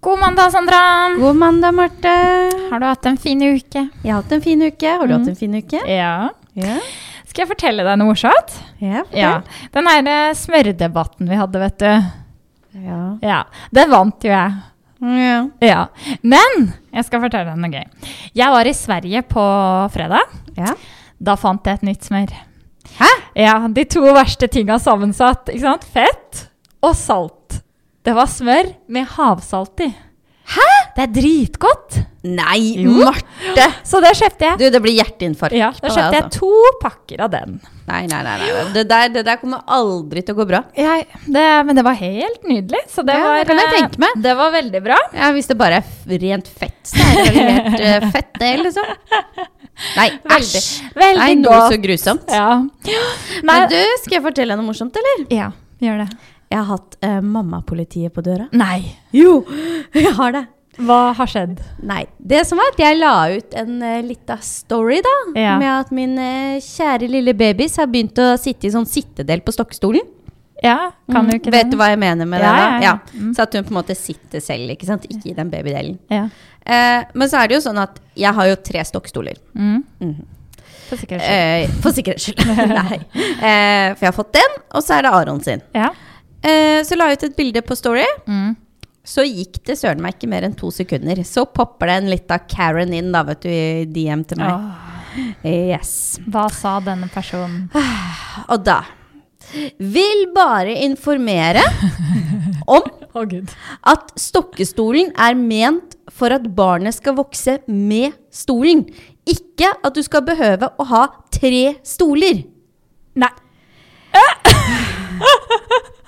God mandag, Sandra. God mandag, Marte. Har du hatt en fin uke? Jeg har hatt en fin uke. Har du Mm. hatt en fin uke? Ja. Ja. Skal jeg fortelle deg noe morsomt? Ja. Ja. Den her eh, smørdebatten vi hadde, vet du. Ja. Ja, Den vant jo jeg. ja. Ja. Men jeg skal fortelle deg noe gøy. Jeg var i Sverige på fredag. ja. Da fant jeg et nytt smør. Hæ? Ja, De to verste tinga sammensatt. ikke sant? Fett og salt. Det var smør med havsalt i. Hæ? Det er dritgodt. Nei, Jo. Marte! Så det kjøpte jeg. Du, det blir hjerteinfarkt Ja, Da kjøpte jeg altså. to pakker av den. Nei, nei, nei. nei. Det, der, det der kommer aldri til å gå bra. Jeg, det, men det var helt nydelig. Så det, Ja, var, det kan jeg eh, tenke meg. det var veldig bra. Ja, Hvis det bare er rent fett, så er det helt eh, fett, det, liksom. Nei, æsj. veldig Nei, noe godt. så grusomt. Ja. Men, Men du, skal jeg fortelle noe morsomt, eller? ja, gjør det. Jeg har hatt uh, mammapolitiet på døra. Nei. Jo, jeg har det. Hva har skjedd? Nei, det som var at jeg la ut en uh, lita story da, Ja. med at min uh, kjære lille babys har begynt å sitte i sånn sittedel på stokkestolen. Ja, kan du ikke Mm. Vet det? du hva jeg mener med Ja, det? ja, da? ja. Mm. Så at hun på en måte sitter selv, ikke sant? Ikke i den babydelen. Ja. Eh, men så er det jo sånn at jeg har jo tre stokkstoler. Mm. -hmm. For sikkerhets skyld. For sikkerhets skyld. Nei. For jeg har fått den, og så er det Aron sin. Ja. Eh, så la jeg ut et bilde på Story. Mm. Så gikk det søren meg ikke mer enn to sekunder. Så popper det en lita Karen inn da, vet du, i DM til meg. Oh. Yes. hva sa denne personen? Og da vil bare informere om oh, at stokkestolen er ment for at barnet skal vokse med stolen. Ikke at du skal behøve å ha tre stoler. Nei.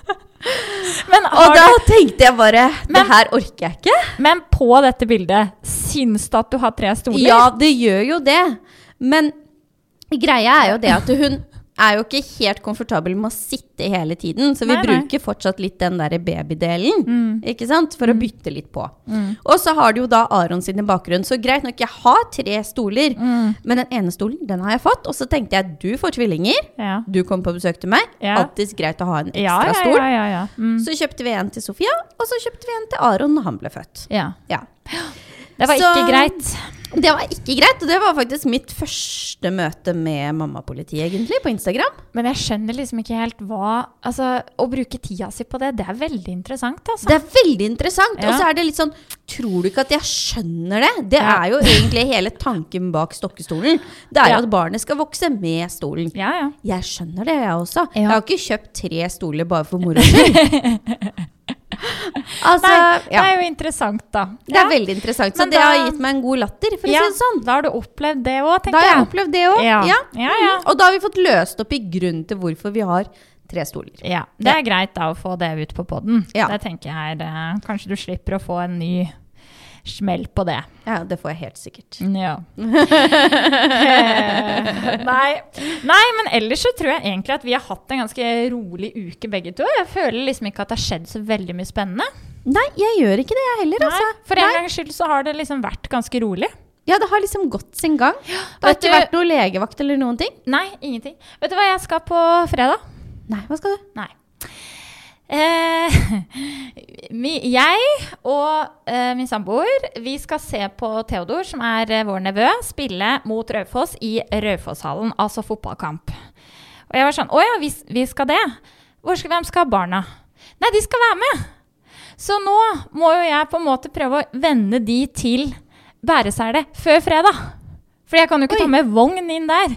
men, Og da du, tenkte jeg bare Det her orker jeg ikke. men på dette bildet, syns du at du har tre stoler? Ja, det gjør jo det. Men greia er jo det at hun er jo ikke helt komfortabel med å sitte hele tiden. Så vi Nei, nei. bruker fortsatt litt den der babydelen, Mm. ikke sant? For å bytte litt på. Og så har du jo da Aron sin i bakgrunnen. Så greit nok, jeg har tre stoler. Mm. Men den ene stolen, den har jeg fått. Og så tenkte jeg, du får tvillinger. Ja. Du kommer på besøk til meg. Ja. Alltid greit å ha en ekstra stol. ja. Mm. Så kjøpte vi en til Sofia, og så kjøpte vi en til Aron når han ble født. ja. Ja. Det var Så- ikke greit. Det var ikke greit, og det var faktisk mitt første møte med mammapolitiet, egentlig, på Instagram. Men jeg skjønner liksom ikke helt hva Altså, å bruke tida si på det, det er veldig interessant, altså. Det er veldig interessant. Ja. Og så er det litt sånn Tror du ikke at jeg skjønner det? Det Ja. er jo egentlig hele tanken bak stokkestolen. Det er jo Ja. at barnet skal vokse med stolen. Ja, ja. Jeg skjønner det, jeg også. Jeg har ikke kjøpt tre stoler bare for moro skyld. altså, Nei, det er jo interessant, da. Det er veldig interessant. Så da, det har gitt meg en god latter, for å si det sånn. Da har du opplevd det òg, Da har jeg jeg. opplevd det òg. Ja. Ja. Ja, ja. Mhm. Og da har vi fått løst opp i grunnen til hvorfor vi har tre stoler. Ja, Det er greit da å få det ut på poden. Ja. Det tenker jeg er, eh, Kanskje du slipper å få en ny smell på det. Ja, det får jeg helt sikkert. Ja. Nei. Nei, men ellers så tror jeg egentlig at vi har hatt en ganske rolig uke begge to. Jeg føler liksom ikke at det har skjedd så veldig mye spennende. Nei, jeg gjør ikke det, jeg heller. Nei, Altså. for en gangs skyld så har det liksom vært ganske rolig. Ja, det har liksom gått sin gang. Det har ikke du- vært noe legevakt eller noen ting. Nei, ingenting. Vet du hva jeg skal på fredag? Nei, hva skal du? Nei. Eh, jeg og eh, min samboer vi skal se på Theodor, som er eh, vår nevø, spille mot Raufoss i Raufosshallen, altså fotballkamp. Og jeg var sånn Å ja, vi, vi skal det. Skal, hvem skal ha barna? Nei, de skal være med. Så nå må jo jeg på en måte prøve å vende de til bæresele før fredag. For jeg kan jo ikke Oi. ta med vogn inn der.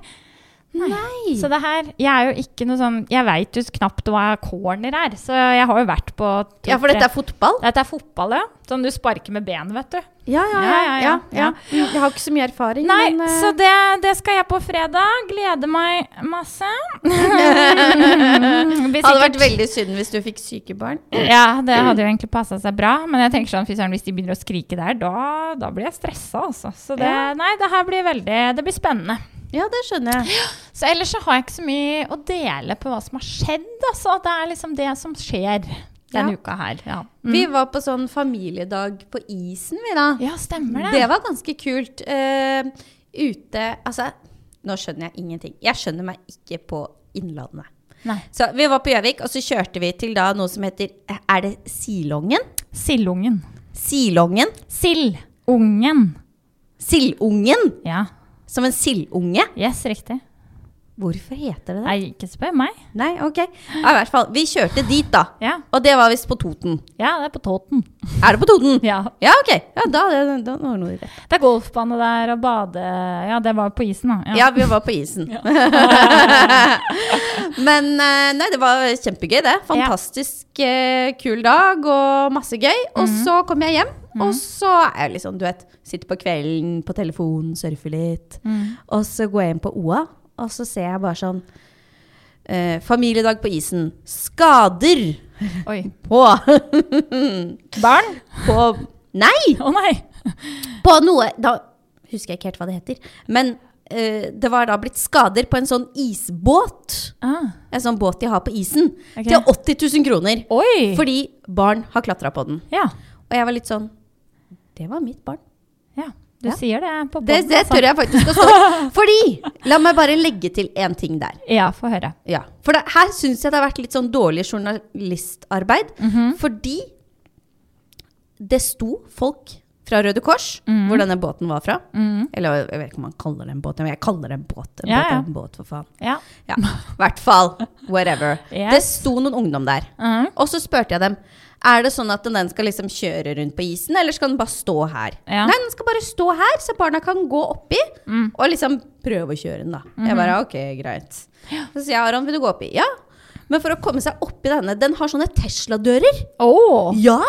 Nei. Så det her Jeg er jo ikke noe sånn Jeg veit jo knapt hva corner er, så jeg har jo vært på to, Ja, for dette er fotball? Dette er fotball, ja. Som du sparker med benet, vet du. Ja, ja, Ja, ja, ja, ja. Jeg har ikke så mye erfaring, Nei, men uh... så det, det skal jeg på fredag. Gleder meg masse. Blir hadde vært veldig synd hvis du fikk syke barn. Ja, det hadde jo egentlig passa seg bra. Men jeg tenker sånn, hvis de begynner å skrike der, da, da blir jeg stressa, altså. Så det, nei, det her blir veldig Det blir spennende. Ja, det skjønner jeg. Så ellers så har jeg ikke så mye å dele på hva som har skjedd. Altså. Det er liksom det som skjer denne Ja. uka her. Ja. Mm. Vi var på sånn familiedag på isen, vi da. ja, stemmer det. Det var ganske kult. Uh, ute Altså, nå skjønner jeg ingenting. Jeg skjønner meg ikke på Innlandet. Nei. Så vi var på Gjøvik, og så kjørte vi til da noe som heter Er det Silongen? Silungen. Silongen. Sildungen. Sildungen. Ja. Som en sildunge. Yes, riktig. Hvorfor heter det det? Nei, ikke spør meg. Nei, ok. Ja, I hvert fall, vi kjørte dit da. Ja. Og det var visst på Toten. ja, det er på Toten. Er det på Toten? Ja. Ja, ok. Ja, da, da, da var det noe i det. Det er golfbane der og bade Ja, det var på isen, da. Ja, vi var på isen. Men eh, nei, det var kjempegøy, det. Fantastisk eh, kul dag og masse gøy. Og Mhm. så kom jeg hjem, og så er jeg liksom, du vet, sitter på kvelden på telefonen, surfer litt. Mm. Og så går jeg inn på OA, og så ser jeg bare sånn eh, Familiedag på isen. Skader Oi. på Barn? På Nei! Å nei! På noe Da husker jeg ikke helt hva det heter. Men eh, det var da blitt skader på en sånn isbåt. Ah. En sånn båt de har på isen. Okay. Til 80 000 kroner. Oi! Fordi barn har klatra på den. Ja. Og jeg var litt sånn Det var mitt barn. Du Ja. sier det på Det, båten, det altså. tør jeg faktisk å stå Fordi La meg bare legge til én ting der. Ja, få høre. Ja. For det, her syns jeg det har vært litt sånn dårlig journalistarbeid. Mhm. Fordi det sto folk fra Røde Kors, mm. hvor denne båten var fra. Mm. Eller jeg vet ikke om man kaller det en båt, men jeg kaller det en båt. En Ja, båt ja. en båt, for faen. Ja. Ja, hvert fall. Whatever. Yes. Det sto noen ungdom der. Mm. Og så spurte jeg dem er det sånn at den skal liksom kjøre rundt på isen, eller skal den bare stå her? Ja. Nei, den skal bare stå her, så barna kan gå oppi Mm. og liksom prøve å kjøre den, da. Mhm. Jeg bare ok, greit. Så sier jeg Aron, vil du gå oppi? Ja. Men for å komme seg oppi denne, den har sånne Tesla-dører. Oh, Ja!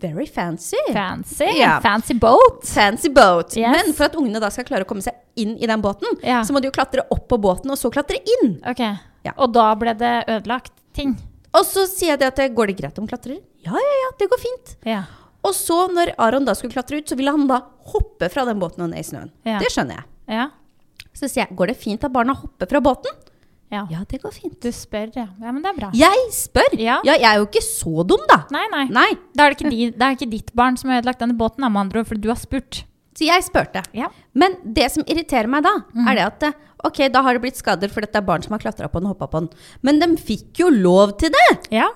Very fancy. fancy. yeah. Fancy boat. Fancy boat. Yes. Men for at ungene da skal klare å komme seg inn i den båten, yeah. så må de jo klatre opp på båten, og så klatre inn. Ok. Ja. Og da ble det ødelagt ting. Og så sier jeg det at det, går det greit om klatrer? Ja, ja, ja, det går fint. Ja. Og så når Aron da skulle klatre ut, så ville han da hoppe fra den båten og ned i snøen. Ja. Det skjønner jeg. Ja. Så sier jeg, går det fint at barna hopper fra båten? ja. Ja, det går fint. Du spør, ja. Ja, men det er bra. Jeg spør. Ja. jeg er jo ikke så dum da. Nei, nei. Nei, Da er det, ikke di, det er ikke ditt barn som har ødelagt denne båten, med andre ord, for du har spurt. så jeg spurte. Ja. Men det som irriterer meg da, mm. er det at eh, ok, da har det blitt skader for dette er barn som har klatra på den og hoppa på den. Men de fikk jo lov til det! ja.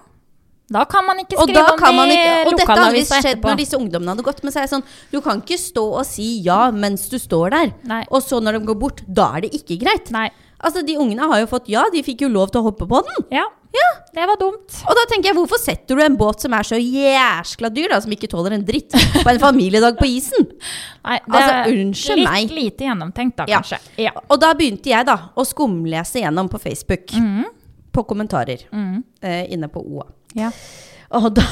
Da kan man ikke skrive om det i og dette hadde visst skjedd når disse ungdommene hadde gått. Men så er jeg sånn, du kan ikke stå og si ja mens du står der. Nei. Og så når de går bort, da er det ikke greit. Nei. Altså, De ungene har jo fått ja, de fikk jo lov til å hoppe på den. Ja. Ja, Det var dumt. Og da tenker jeg, hvorfor setter du en båt som er så jæskla dyr, da, som ikke tåler en dritt, på en familiedag på isen? Nei, det Altså, unnskyld litt meg. lite gjennomtenkt, da, Ja. kanskje. Ja. Og da begynte jeg da å skumlese gjennom på Facebook, Mm. på kommentarer, Mm. eh, inne på OA. Ja. Og da,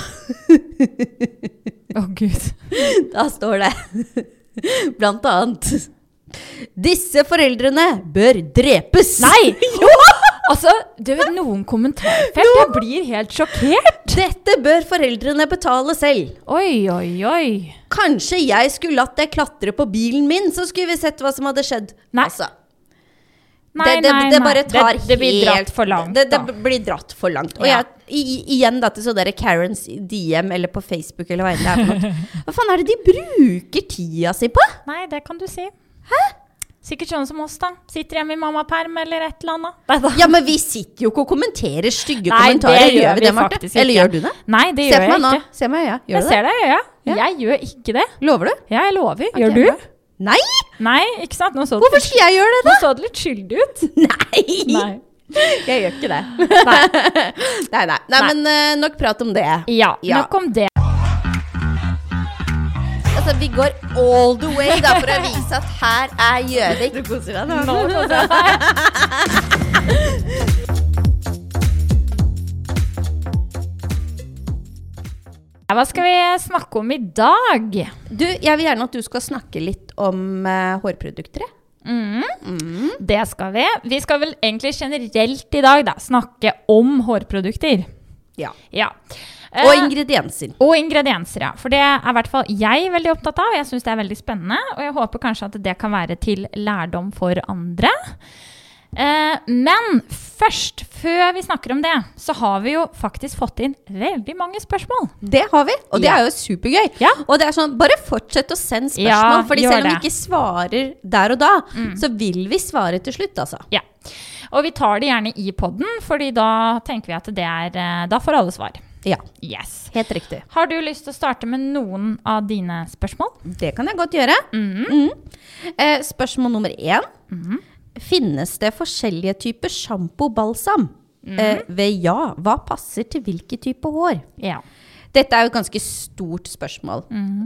Å, gud. da står det blant annet Disse foreldrene bør drepes. Nei! Altså, du vet, noen kommentarfelt Jeg blir helt sjokkert. Dette bør foreldrene betale selv. Oi, oi, oi. Kanskje jeg skulle latt deg klatre på bilen min, så skulle vi sett hva som hadde skjedd. Nei. Altså, Nei, det, det, det bare tar det, det blir helt dratt for langt. Det, blir dratt for langt. Og jeg, i, igjen da til så dere Karens DM eller på Facebook eller hva enn det er for noe. Hva faen er det de bruker tida si på? Nei, det kan du si. Hæ? Sikkert sånn som oss, da. Sitter hjemme i mammaperm eller et eller annet. Nei. Ja, men vi sitter jo ikke og kommenterer stygge Nei, det gjør Gjør vi det, Marte? Eller gjør du det? Nei, det gjør på jeg ikke. Se meg i øya. Gjør Jeg du det? ser det i øya. Ja. Jeg gjør ikke det. Lover du? Ja, jeg lover. Ok, Gjør du? bra. Nei! Nei, ikke sant? Hvorfor skal jeg gjøre det, da? Nå så det litt skyldig ut. Nei! Nei. Jeg gjør ikke det. Nei. Nei, nei. nei Nei. men uh, nok prat om det. Ja, Ja. nok om det. Altså, vi går all the way da, for å vise at her er Gjøvik. Du koser deg Nå koser deg. Hva skal vi snakke om i dag? Du, jeg vil gjerne at du skal snakke litt om uh, hårprodukter. Jeg. Mm. Det skal vi. Vi skal vel egentlig generelt i dag da, snakke om hårprodukter. Ja. Ja. Og Eh, ingredienser. og ingredienser, ja. For det er i hvert fall jeg veldig opptatt av. Jeg syns det er veldig spennende, og jeg håper kanskje at det kan være til lærdom for andre. Eh, men først, før vi snakker om det, så har vi jo faktisk fått inn veldig mange spørsmål. Det har vi, og det Ja. er jo supergøy. Ja. Og det er sånn, bare fortsett å sende spørsmål, Ja, fordi selv om vi. Mm. ikke svarer der og da, så vil vi svare til slutt, altså. Ja. Og vi tar det gjerne i podden, fordi da tenker vi at det er eh, Da får alle svar. Ja, Yes. helt riktig. Har du lyst til å starte med noen av dine spørsmål? Det kan jeg godt gjøre. Mhm. Eh, spørsmål nummer én. Finnes det forskjellige typer sjampo og balsam? Eh, ved ja, hva passer til hvilken type hår? Ja. Dette er jo et ganske stort spørsmål.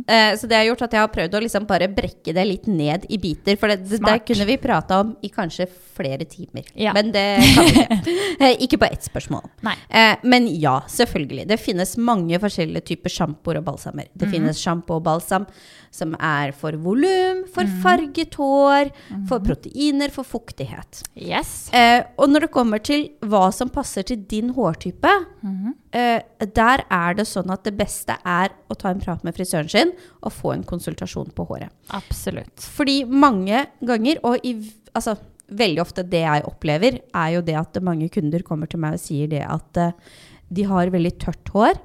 Eh, så det har gjort at jeg har prøvd å liksom bare brekke det litt ned i biter. For det, det der kunne vi prata om i kanskje flere timer. Ja. Men det kan vi ikke. Eh, ikke på ett spørsmål. Nei. Eh, men ja, selvfølgelig. Det finnes mange forskjellige typer sjampoer og balsamer. Det finnes sjampo og balsam som er for volum, for farget hår, for proteiner, for fuktighet. Yes. Eh, og når det kommer til hva som passer til din hårtype, eh, der er det sånn at det beste er å ta en prat med frisøren sin og få en konsultasjon på håret. Absolutt. Fordi mange ganger, og i, altså, veldig ofte det jeg opplever, er jo det at mange kunder kommer til meg og sier det at uh, de har veldig tørt hår,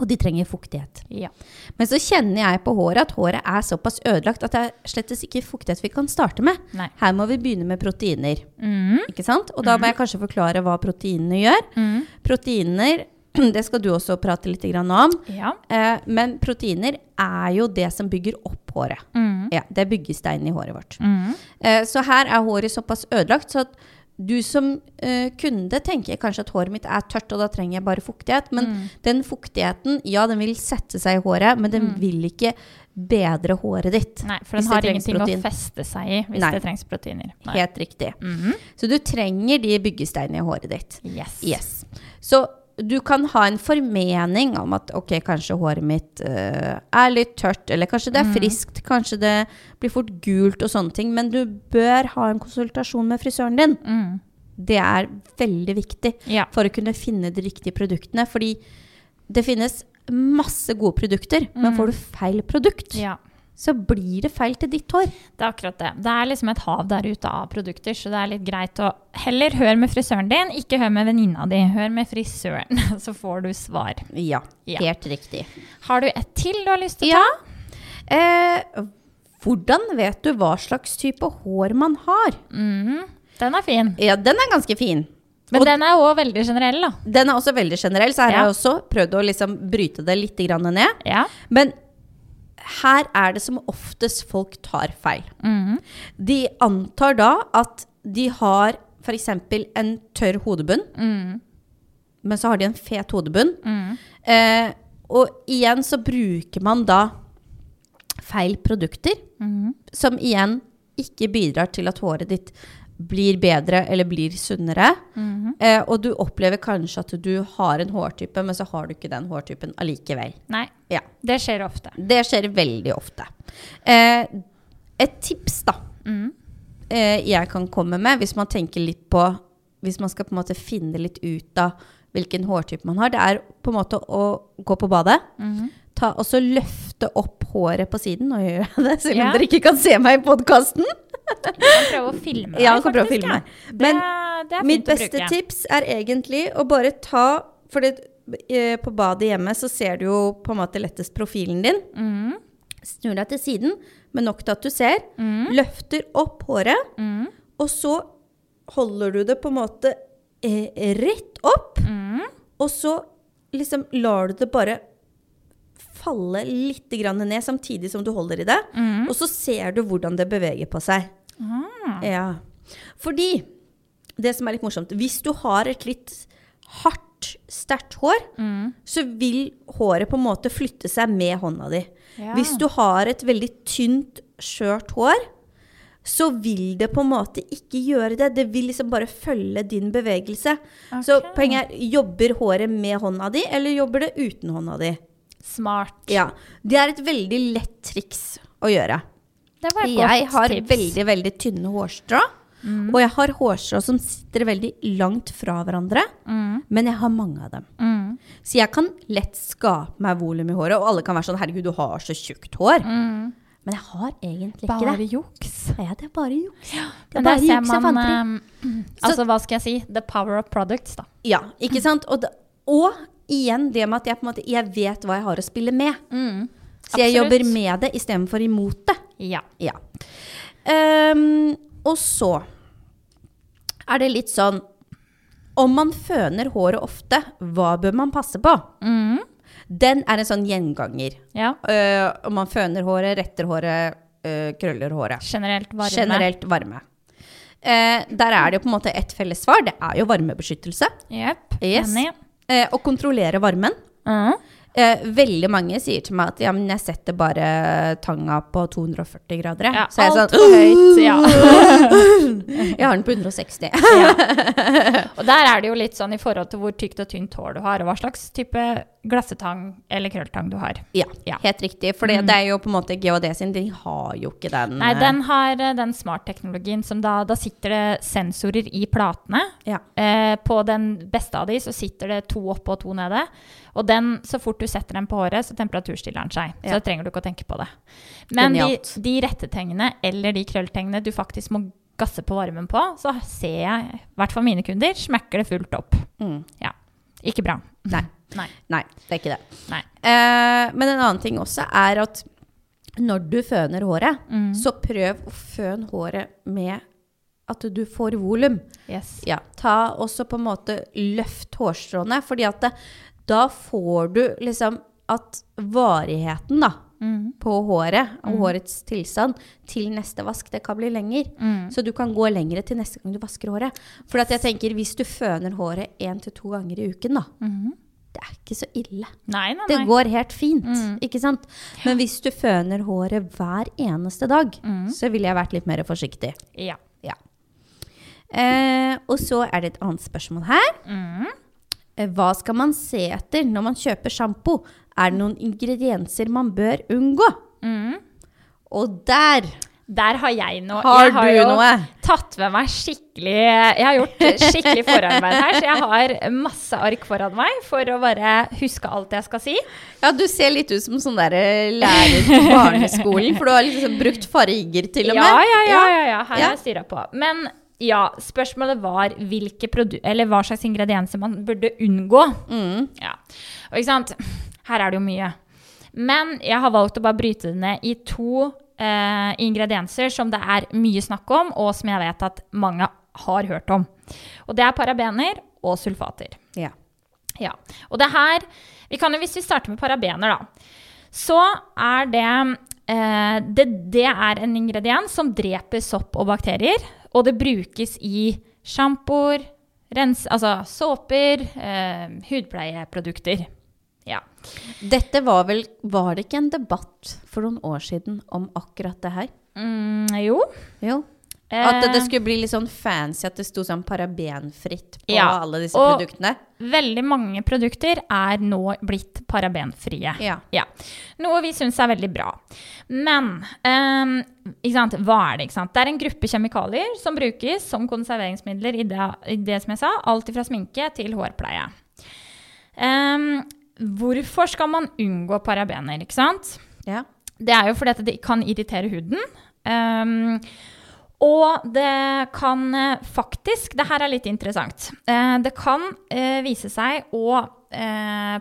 og de trenger fuktighet. Ja. Men så kjenner jeg på håret at håret er såpass ødelagt at det er slett ikke fuktighet vi kan starte med. Nei. Her må vi begynne med proteiner. Mm. Ikke sant? Og da må jeg kanskje forklare hva proteinene gjør. Mm. Proteiner, det skal du også prate litt om. Ja. Eh, men proteiner er jo det som bygger opp håret. Mm. Ja, det er byggesteinen i håret vårt. Mm. Eh, så her er håret såpass ødelagt, så at du som uh, kunde tenker kanskje at håret mitt er tørt, og da trenger jeg bare fuktighet. Men Mm. den fuktigheten, ja, den vil sette seg i håret, men den vil ikke bedre håret ditt. Nei, for den har ingenting protein. å feste seg i hvis Nei. det trengs proteiner. Nei. Helt riktig. Mhm. Så du trenger de byggesteinene i håret ditt. Yes. Yes. Så du kan ha en formening om at ok, kanskje håret mitt uh, er litt tørt, eller kanskje det er friskt, kanskje det blir fort gult og sånne ting, men du bør ha en konsultasjon med frisøren din. Mm. Det er veldig viktig Ja. for å kunne finne de riktige produktene, fordi det finnes masse gode produkter, men får du feil produkt, ja. Så blir det feil til ditt hår. Det er akkurat det. Det er liksom et hav der ute av produkter, så det er litt greit å heller høre med frisøren din, ikke hør med venninna di. Hør med frisøren, så får du svar. Ja, Ja. helt riktig. Har du et til du har lyst til å Ja. ta? Eh, hvordan vet du hva slags type hår man har? Mhm. Den er fin. Ja, den er ganske fin. Men Og den er òg veldig generell, da. den er også veldig generell, så her Ja. har jeg også prøvd å liksom bryte det litt ned. Ja. Men her er det som oftest folk tar feil. Mm. De antar da at de har f.eks. en tørr hodebunn, mm. men så har de en fet hodebunn. Mm. Eh, og igjen så bruker man da feil produkter, Mhm. som igjen ikke bidrar til at håret ditt blir bedre eller blir sunnere. Mhm. Eh, og du opplever kanskje at du har en hårtype, men så har du ikke den hårtypen allikevel. Nei, Ja, det skjer ofte. Det skjer veldig ofte. Eh, et tips, da, mm. eh, jeg kan komme med, hvis man tenker litt på Hvis man skal på en måte finne litt ut av hvilken hårtype man har, det er på en måte å gå på badet. Mhm. Ta, og så løfte opp håret på siden. Nå gjør jeg det, selv om Ja. dere ikke kan se meg i podkasten. Du kan prøve å filme Ja, jeg kan prøve å filme ja. Men Det, det Mitt beste tips er egentlig å bare ta For det, eh, på badet hjemme så ser du jo på en måte lettest profilen din. Mm. Snur deg til siden, men nok til at du ser. Mm. Løfter opp håret, mm. og så holder du det på en måte eh, rett opp. Mhm. Og så liksom lar du det bare falle litt grann ned samtidig som du holder i det. Mhm. Og så ser du hvordan det beveger på seg. Ah. Ja. Fordi det som er litt morsomt Hvis du har et litt hardt, sterkt hår, mm. så vil håret på en måte flytte seg med hånda di. Ja. Hvis du har et veldig tynt, skjørt hår, så vil det på en måte ikke gjøre det. Det vil liksom bare følge din bevegelse. Så poenget er, jobber håret med hånda di, eller jobber det uten hånda di? Smart. Ja. Det er et veldig lett triks å gjøre. Det var et Jeg godt har tips. veldig, veldig tynne hårstrå. Og jeg har hårstrå som sitter veldig langt fra hverandre, mm. men jeg har mange av dem. Mm. Så jeg kan lett skape meg volum i håret, og alle kan være sånn 'herregud, du har så tjukt hår'. Mhm. Men jeg har egentlig ikke det. Bare juks. Ja, det er bare juks. Det er Men bare juks man fanteri. eh, Altså, hva skal jeg si? The power of products, da. Ja, ikke sant? Og, og igjen det med at jeg måte Jeg vet hva jeg har å spille med. Så jeg jobber med det istedenfor imot det. Ja. Ja. Um, og så er det litt sånn Om man føner håret ofte, hva bør man passe på? Mm. Den er en sånn gjenganger. Ja. Uh, om man føner håret, retter håret, uh, krøller håret. Generelt varme. Generelt varme. Uh, der er det jo på en måte ett felles svar. Det er jo varmebeskyttelse. Yep. Yes. Eh, å kontrollere varmen. Mm. Eh, veldig mange sier til meg at ja, men jeg setter bare tanga på 240 grader. Ja, Så jeg er sånn for høyt. Ja. Jeg har den på 160. Og der er det jo litt sånn i forhold til hvor tykt og tynt hår du har, og hva slags type glassetang eller krølltang du har. Ja, Ja. helt riktig. For det er jo på en måte GHD sin, de har jo ikke den Nei, eh, den har eh, den smartteknologien som da Da sitter det sensorer i platene. Ja. Eh, på den beste av de så sitter det to oppe og to nede. Og den, så fort du setter den på håret, så temperaturstiller den seg. Så Ja. da trenger du ikke å tenke på det. Men de, de rettetegnene eller de krølltegnene du faktisk må gasse på varmen på, så ser jeg, i hvert fall mine kunder, smekker det fullt opp. Mm. Ja. Ikke bra. Nei. Nei. Nei, det er ikke det. Nei. Eh, men en annen ting også er at når du føner håret, Mm. så prøv å føne håret med at du får volum. Yes. Ja, ta også på en måte løft hårstråene, fordi at det, da får du liksom at varigheten da, Mm. på håret og hårets tilstand til neste vask, det kan bli lenger. Mm. Så du kan gå lengre til neste gang du vasker håret. For at jeg tenker, hvis du føner håret én til to ganger i uken, da, Mhm. det er ikke så ille. Nei, nei, Det går helt fint, Mm. ikke sant? Men hvis du føner håret hver eneste dag, Mm. så ville jeg vært litt mer forsiktig. Ja. Eh, og så er det et annet spørsmål her. Mm. Eh, Hva skal man se etter når man kjøper sjampo? Er det noen ingredienser man bør unngå? Mm. Og der Der har jeg noe. har jeg har du jo noe. tatt med meg skikkelig Jeg har gjort skikkelig forarbeid her, så jeg har masse ark foran meg for å bare huske alt jeg skal si. Ja, du ser litt ut som sånn der eh, lærer på barneskolen, for du har liksom brukt farger til og med. Ja, ja, ja. ja, ja. Her har jeg styra på. Men ja, spørsmålet var hva slags ingredienser man burde unngå. Mm. Ja. Og ikke sant, her er det jo mye. Men jeg har valgt å bare bryte det ned i to eh, ingredienser som det er mye snakk om, og som jeg vet at mange har hørt om. Og det er parabener og sulfater. Ja. Ja. Og det her vi kan jo, Hvis vi starter med parabener, da, så er det, eh, det Det er en ingrediens som dreper sopp og bakterier. Og det brukes i sjampoer, altså såper, eh, hudpleieprodukter. Ja. Dette var vel Var det ikke en debatt for noen år siden om akkurat det her? Mm, jo. Jo. At det, Eh, skulle bli litt sånn fancy at det sto sånn parabenfritt på Ja, alle disse og- produktene. Veldig mange produkter er nå blitt parabenfrie. Ja. Ja. Noe vi syns er veldig bra. Men um, sant? hva er det? Det er en gruppe kjemikalier som brukes som konserveringsmidler i det, i det som jeg sa, alt fra sminke til hårpleie. Um, hvorfor skal man unngå parabener? ikke sant? Ja. Det er jo fordi det kan irritere huden. Ehm, og det kan eh, faktisk Det her er litt interessant. Eh, det kan eh, vise seg å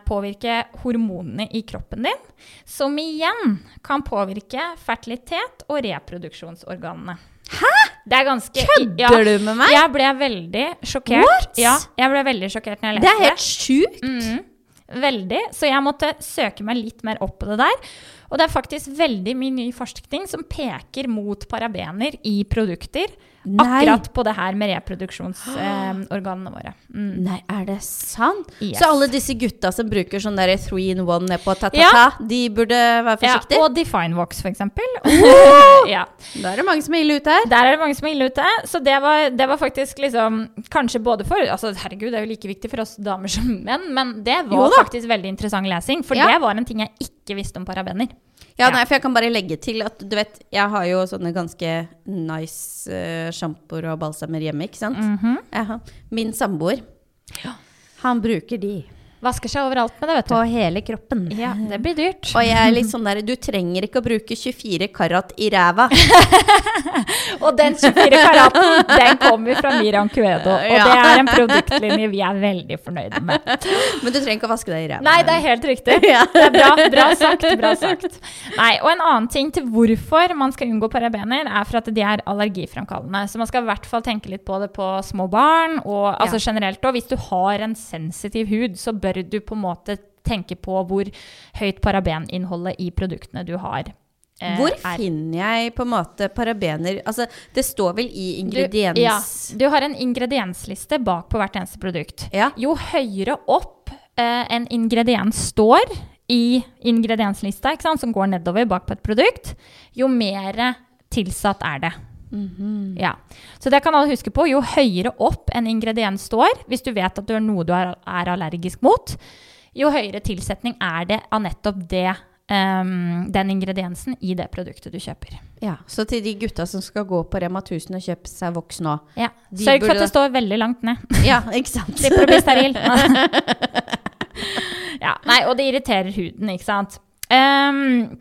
påvirke hormonene i kroppen din, som igjen kan påvirke fertilitet og reproduksjonsorganene. Hæ?! Det er ganske Kødder du med meg? Jeg ble veldig sjokkert. Ja, jeg ble veldig sjokkert når jeg Det Det er helt sjukt! Mm, veldig. Så jeg måtte søke meg litt mer opp på det der. Og det er faktisk veldig mye ny forskning som peker mot parabener i produkter. Nei. Akkurat på det her med reproduksjonsorganene våre. Mm. Nei, er det sant? Yes. Så alle disse gutta som bruker sånn der three in one ned på ta-ta-ta, Ja. de burde være forsiktige? Ja, og Define Vox, for eksempel. ja. Da er det mange som er ille ute her. Der er det mange som er ille ute. Så det var, det var faktisk liksom Kanskje både for altså Herregud, det er jo like viktig for oss damer som menn, men det var faktisk veldig interessant lesing. For Ja. det var en ting jeg ikke visste om parabener. Ja, nei, for jeg kan bare legge til at du vet, jeg har jo sånne ganske nice uh, sjampoer og balsamer hjemme, ikke sant? Mm -hmm. Min samboer, han bruker de. Vasker seg overalt med det, vet du. På hele kroppen. Ja, det blir dyrt. Og jeg er litt sånn der, du trenger ikke å bruke 24 karat i ræva. Og den 24 karaten, den kommer fra Miriam Cuedo. Og Ja. det er en produktlinje vi er veldig fornøyde med. Men du trenger ikke å vaske deg i ræva. Nei, det er helt riktig. Ja. Det er bra, bra sagt. bra sagt. Nei, Og en annen ting til hvorfor man skal unngå parabener, er for at de er allergiframkallende. Så man skal i hvert fall tenke litt på det på små barn, og altså generelt òg. Hvis du har en sensitiv hud, så bør du på en måte tenke på hvor høyt parabeninnholdet i produktene du har. eh, Hvor er. finner jeg på en måte parabener? Altså, det står vel i ingrediens... Du, ja, du har en ingrediensliste bak på hvert eneste produkt. Ja. Jo høyere opp eh, en ingrediens står i ingredienslista, sant, som går nedover bak på et produkt, jo mer tilsatt er det. Mhm. Ja. Så det kan alle huske på. Jo høyere opp en ingrediens står, hvis du vet at du har noe du er, er allergisk mot, jo høyere tilsetning er det av nettopp det, um, den ingrediensen i det produktet du kjøper. Ja, Så til de gutta som skal gå på Rema 1000 og kjøpe seg voks nå. Ja. Sørg for at det står veldig langt ned. Ja, ikke sant? Slipper å bli steril. ja, nei, og det irriterer huden, ikke sant. Ehm,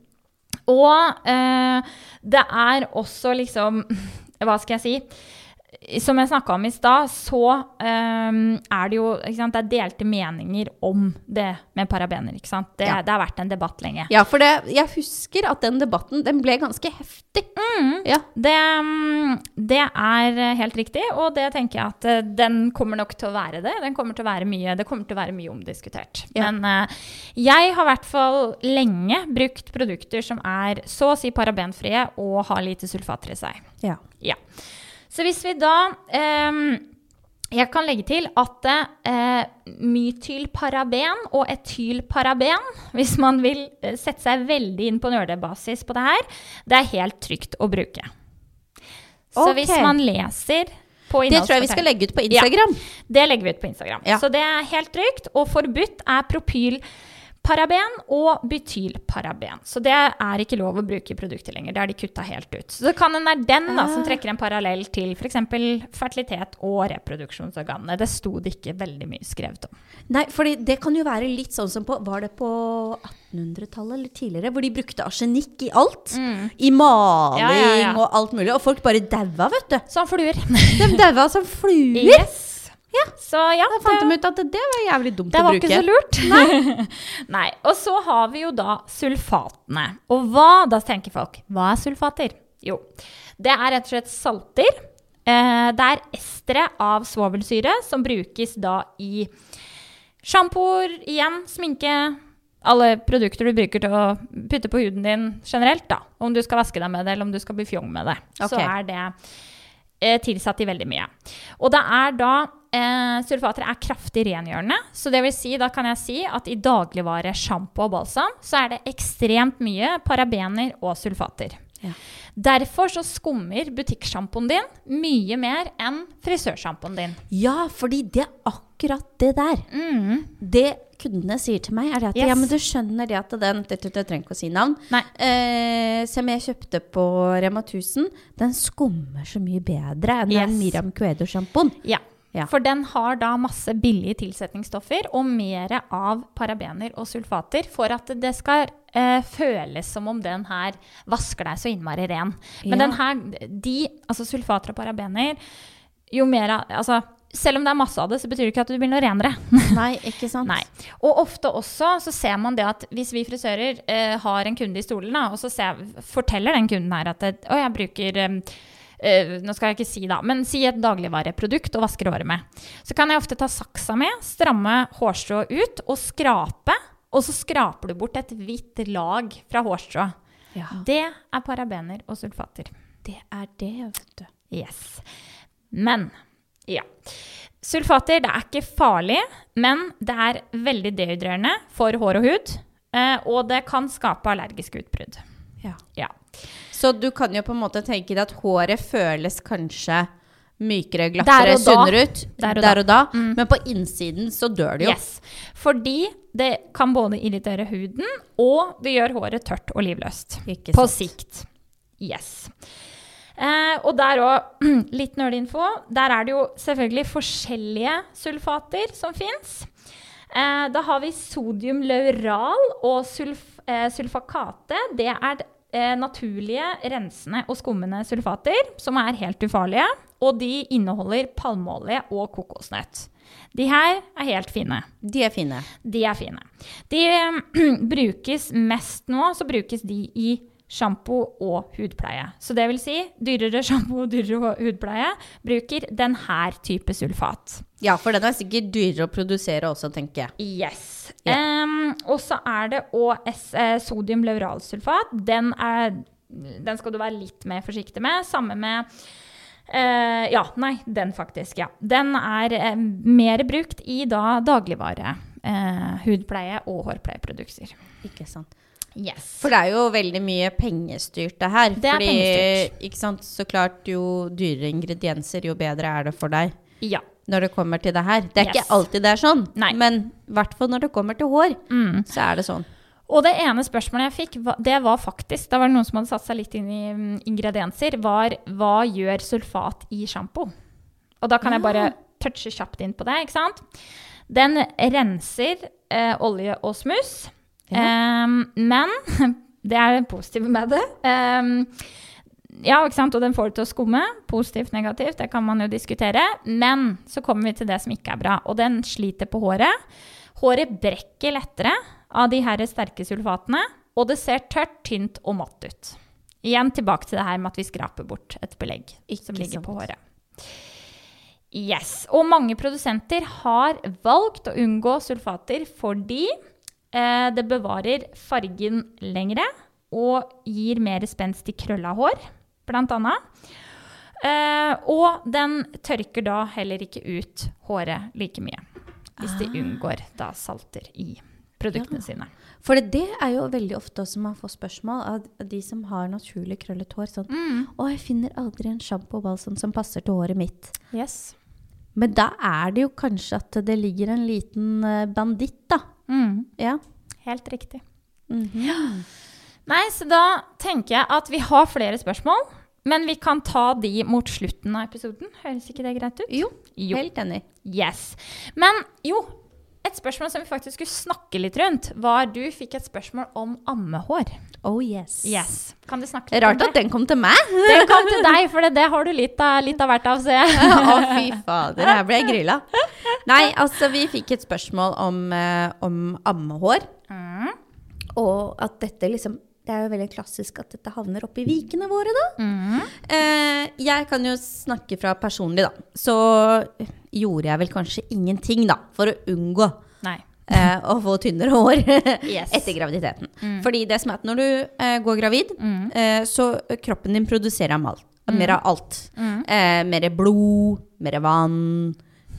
og eh, det er også liksom Hva skal jeg si? Som jeg snakka om i stad, så um, er det jo sant, det er delte meninger om det med parabener. Det, Ja. det har vært en debatt lenge. Ja, for det, jeg husker at den debatten den ble ganske heftig. Ja. Det, mm, det er helt riktig, og det tenker jeg at eh, den kommer nok til å være det. Den kommer til å være mye, det kommer til å være mye omdiskutert. Ja. Men uh, jeg har i hvert fall lenge brukt produkter som er så å si parabenfrie og har lite sulfater i seg. Ja. Ja. Så hvis vi da ehm, Jeg kan legge til at eh, mytylparaben og etylparaben, hvis man vil eh, sette seg veldig inn på nerdebasis på det her, det er helt trygt å bruke. Så okay. hvis man leser på Det tror jeg vi skal legge ut på Instagram. det legger vi ut på Instagram. Ja. Så det er helt trygt. Og forbudt er propylparaben og butylparaben. Så det er ikke lov å bruke i produkter lenger. Det har de kutta helt ut. Så det kan en er den da, som Ah. trekker en parallell til f.eks. fertilitet og reproduksjonsorganene. Det sto det ikke veldig mye skrevet om. Nei, for det kan jo være litt sånn som på Var det på 1800-tallet eller tidligere? Hvor de brukte arsenikk i alt. I maling Ja, ja, ja. og alt mulig. Og folk bare daua, vet du. Som fluer. De daua som fluer. yes. Så ja, Da fant de ut at det var jævlig dumt å bruke. Det var ikke så lurt. Nei. Nei. Og så har vi jo da sulfatene. Og hva, da tenker folk, hva er sulfater? Jo, det er rett og slett salter. Eh, det er estere av svovelsyre som brukes da i sjampoer, igjen, sminke, alle produkter du bruker til å putte på huden din generelt, da. Om du skal vaske deg med det, eller om du skal bli fjong med det. Så er det tilsatt i veldig mye. Og det er da eh, Sulfater er kraftig rengjørende. Så det vil si, da kan jeg si at i dagligvare, sjampo og balsam, så er det ekstremt mye parabener og sulfater. Ja. Derfor så skummer butikksjampoen din mye mer enn frisørsjampoen din. Ja, fordi det er akkurat det der. Mm. Det kundene sier til meg, er det at Yes. ja, men du skjønner det at den det, trenger ikke å si navn. Eh, som jeg kjøpte på Rema 1000, den skummer så mye bedre enn Yes. den Miriam Cuedo-sjampoen. Ja. Ja. For den har da masse billige tilsetningsstoffer og mer av parabener og sulfater for at det skal eh, føles som om den her vasker deg så innmari ren. Men Ja. den her, de, altså sulfater og parabener, jo mer av Altså, selv om det er masse av det, så betyr det ikke at du blir noe renere. Nei, ikke sant? Nei. Og ofte også så ser man det at hvis vi frisører eh, har en kunde i stolen, da, og så ser, forteller den kunden her at å, jeg bruker eh, nå skal jeg ikke si da, men si et dagligvareprodukt og vasker håret med. Så kan jeg ofte ta saksa med, stramme hårstrå ut og skrape. Og så skraper du bort et hvitt lag fra hårstrå. Ja, Det er parabener og sulfater. det er det, vet du. Yes. Men ja. Sulfater det er ikke farlig, men det er veldig dehydrerende for hår og hud. eh, Og det kan skape allergiske utbrudd. Ja. Ja. Så du kan jo på en måte tenke deg at håret føles kanskje mykere, Der glattere, sunnere ut Der og da. Mm. Men på innsiden så dør det jo. Yes. Fordi det kan både irritere huden, og det gjør håret tørt og livløst. På sikt. Yes. Eh, og der òg, litt nerdinfo. Der er det jo selvfølgelig forskjellige sulfater som fins. Eh, da har vi sodium laural og sulf, eh, sulfakate. Det er eh, naturlige, rensende og skummende sulfater som er helt ufarlige. Og de inneholder palmeolje og kokosnøtt. De her er helt fine. De er fine. De er fine. De brukes mest nå, så brukes de i sjampo og hudpleie. Så det vil si, dyrere sjampo og dyrere hudpleie bruker denne type sulfat. Ja, for den er sikkert dyrere å produsere også, tenker jeg. Yes. Em, og så er det òg sodium leuralsulfat. Den, er, den skal du være litt mer forsiktig med. Samme med Uh, Ja, nei, den faktisk, ja. Den er uh, mer brukt i da dagligvare. Uh, hudpleie og hårpleieprodukter. Ikke sant. Yes. For det er jo veldig mye pengestyrt det her. Det er fordi, pengestyrt. ikke sant, så klart jo dyrere ingredienser, jo bedre er det for deg. Ja. Når det kommer til det her. Det er Yes. ikke alltid det er sånn, Nei. men i hvert fall når det kommer til hår, Mm. så er det sånn. Og det ene spørsmålet jeg fikk, det var faktisk Da var det noen som hadde satt seg litt inn i mm, ingredienser. Var hva gjør sulfat i sjampo? Og da kan jeg bare touche kjapt inn på det. ikke sant? Den renser eh, olje og smuss. Em, men det er det positive med det. Um, ja, ikke sant? Og den får det til å skumme. Positivt, negativt, det kan man jo diskutere. Men så kommer vi til det som ikke er bra. Og den sliter på håret. Håret brekker lettere av de her sterke sulfatene, og det ser tørt, tynt og matt ut. Igjen tilbake til det her med at vi skraper bort et belegg som ligger sant. på håret. Yes. Og mange produsenter har valgt å unngå sulfater fordi det bevarer fargen lengre og gir mer spenst i krølla hår, blant annet. Eh, og den tørker da heller ikke ut håret like mye. Hvis de unngår da salter i produktene sine. For det, det er jo veldig ofte også man får spørsmål av de som har naturlig krøllet hår. Sånn, Mm. 'Å, jeg finner aldri en sjampo og balsam som passer til håret mitt'. Yes. Men da er det jo kanskje at det ligger en liten eh, banditt, da. Mm. Ja. Helt riktig. Mhm. Nei, så da tenker jeg at vi har flere spørsmål. Men vi kan ta de mot slutten av episoden. Høres ikke det greit ut? Jo, Jo. helt enig. Yes. Men jo, et spørsmål som vi faktisk skulle snakke litt rundt, var du fikk et spørsmål om ammehår. Oh yes. Yes. Kan du snakke litt Rart at den kom til meg. Den kom til deg, for det, det har du litt av, litt av hvert av, ser jeg. Å, fy fader, her ble jeg grilla. Nei, altså, vi fikk et spørsmål om, eh, om ammehår. Mm. Og at dette liksom Det er jo veldig klassisk at dette havner oppi vikene våre, da. Mm. Eh, jeg kan jo snakke fra personlig, da. Så gjorde jeg vel kanskje ingenting, da, for å unngå. Eh, å få tynnere hår Yes. etter graviditeten. Fordi det som er at når du eh, går gravid, Mm. eh, så kroppen din produserer malt, alt. Mer av alt. Mm. Eh, mer blod, mer vann.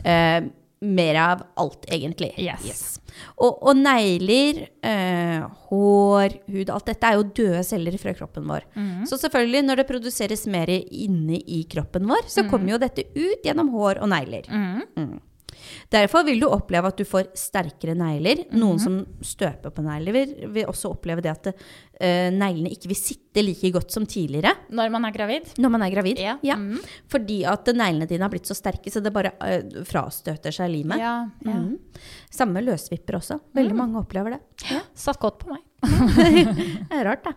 Eh, mer av alt, egentlig. Yes. Og, og negler, eh, hår, hud, alt dette er jo døde celler fra kroppen vår. Mm. Så selvfølgelig, når det produseres mer inne i kroppen vår, så kommer jo dette ut gjennom hår og negler. Mm. Mm. Derfor vil du oppleve at du får sterkere negler. Mhm. Noen som støper på negler, vil, vil også oppleve det at uh, neglene ikke vil sitte like godt som tidligere Når man er gravid? når man er gravid. Ja. Ja. Mm. Fordi at neglene dine har blitt så sterke, så det bare uh, frastøter seg limet. Ja, ja. Mhm. Samme løsvipper også. Veldig Mm. mange opplever det. Ja. Satt godt på meg. Det er rart, da.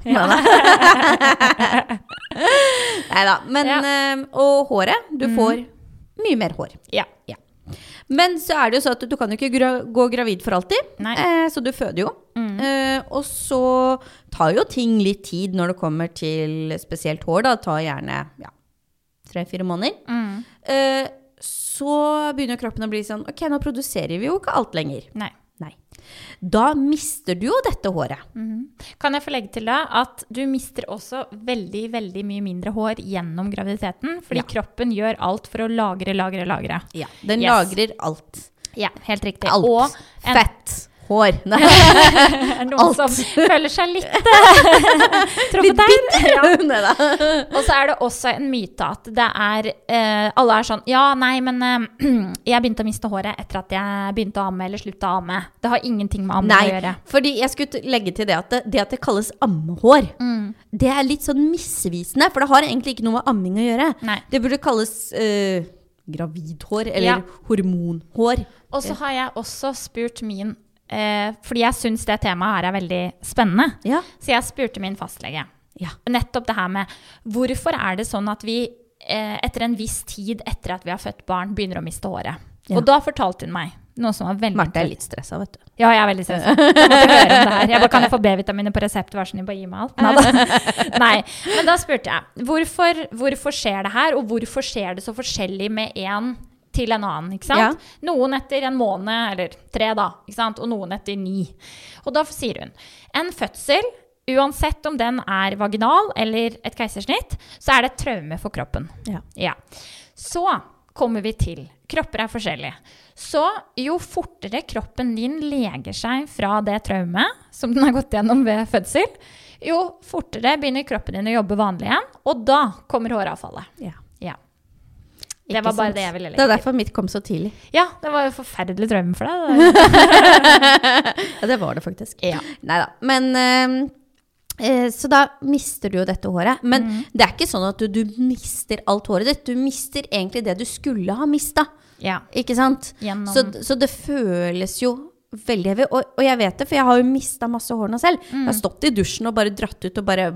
Nei da. Men Ja. eh, Og håret. Du Mhm. får mye mer hår. Ja. Ja. Men så er det jo så at du kan jo ikke gra gå gravid for alltid. Eh, så du føder jo. Mm. Eh, og så tar jo ting litt tid når det kommer til spesielt hår. Da. Tar gjerne ja, tre-fire måneder. Mm. Eh, så begynner kroppen å bli sånn Ok, nå produserer vi jo ikke alt lenger. Nei. Da mister du jo dette håret. Mhm. Kan jeg få legge til da at du mister også veldig veldig mye mindre hår gjennom graviditeten, fordi Ja. kroppen gjør alt for å lagre, lagre, lagre. Ja, Den Yes. lagrer alt. Ja, helt riktig. Alt. Og en, Fett. Hår. Nei, noen alt. som føler seg litt eh, truffet der. Ja. Og så er det også en myte at det er eh, Alle er sånn Ja, nei, men eh, jeg begynte å miste håret etter at jeg begynte å amme eller slutta å amme. Det har ingenting med amme å gjøre. fordi jeg skulle legge til det at det, det at det kalles ammehår, Mm. det er litt sånn misvisende, for det har egentlig ikke noe med amming å gjøre. Nei. Det burde kalles uh, gravidhår, eller Ja. hormonhår. Og så har jeg også spurt min eh, Fordi jeg syns det temaet her er veldig spennende. Ja. Så jeg spurte min fastlege. Ja. Nettopp det her med hvorfor er det sånn at vi eh, etter en viss tid etter at vi har født barn, begynner å miste håret? Ja. Og da fortalte hun meg noe som var veldig Marte er litt stressa, vet du. Ja, jeg er veldig stressa. Jeg måtte høre om det her. Jeg bare, kan jeg få B-vitaminer på resept? Vær så snill, bare gi meg alt. Nei, Nei. Men da spurte jeg hvorfor, hvorfor skjer det her, og hvorfor skjer det så forskjellig med en til en annen? ikke sant? Noen etter en måned, eller tre, da, ikke sant? og noen etter ni. Og da sier hun en fødsel, uansett om den er vaginal eller et keisersnitt, så er det et traume for kroppen. Ja. Ja. Så kommer vi til Kropper er forskjellige. Så jo fortere kroppen din leger seg fra det traumet som den har gått gjennom ved fødsel, jo fortere begynner kroppen din å jobbe vanlig igjen, og da kommer håravfallet. Ja. Ikke Det var bare sant? det jeg ville Det legge er til. derfor mitt kom så tidlig. Ja, det var jo forferdelig drøm for deg. Ja, det var det faktisk. Ja. Nei da. Men eh, eh, Så da mister du jo dette håret. Men Mm. det er ikke sånn at du, du mister alt håret ditt. Du mister egentlig det du skulle ha mista. ja. Ikke sant? Gjennom Så, så det føles jo veldig heavy. Og, og jeg vet det, for jeg har jo mista masse hår nå selv. Jeg har stått i dusjen og bare dratt ut og bare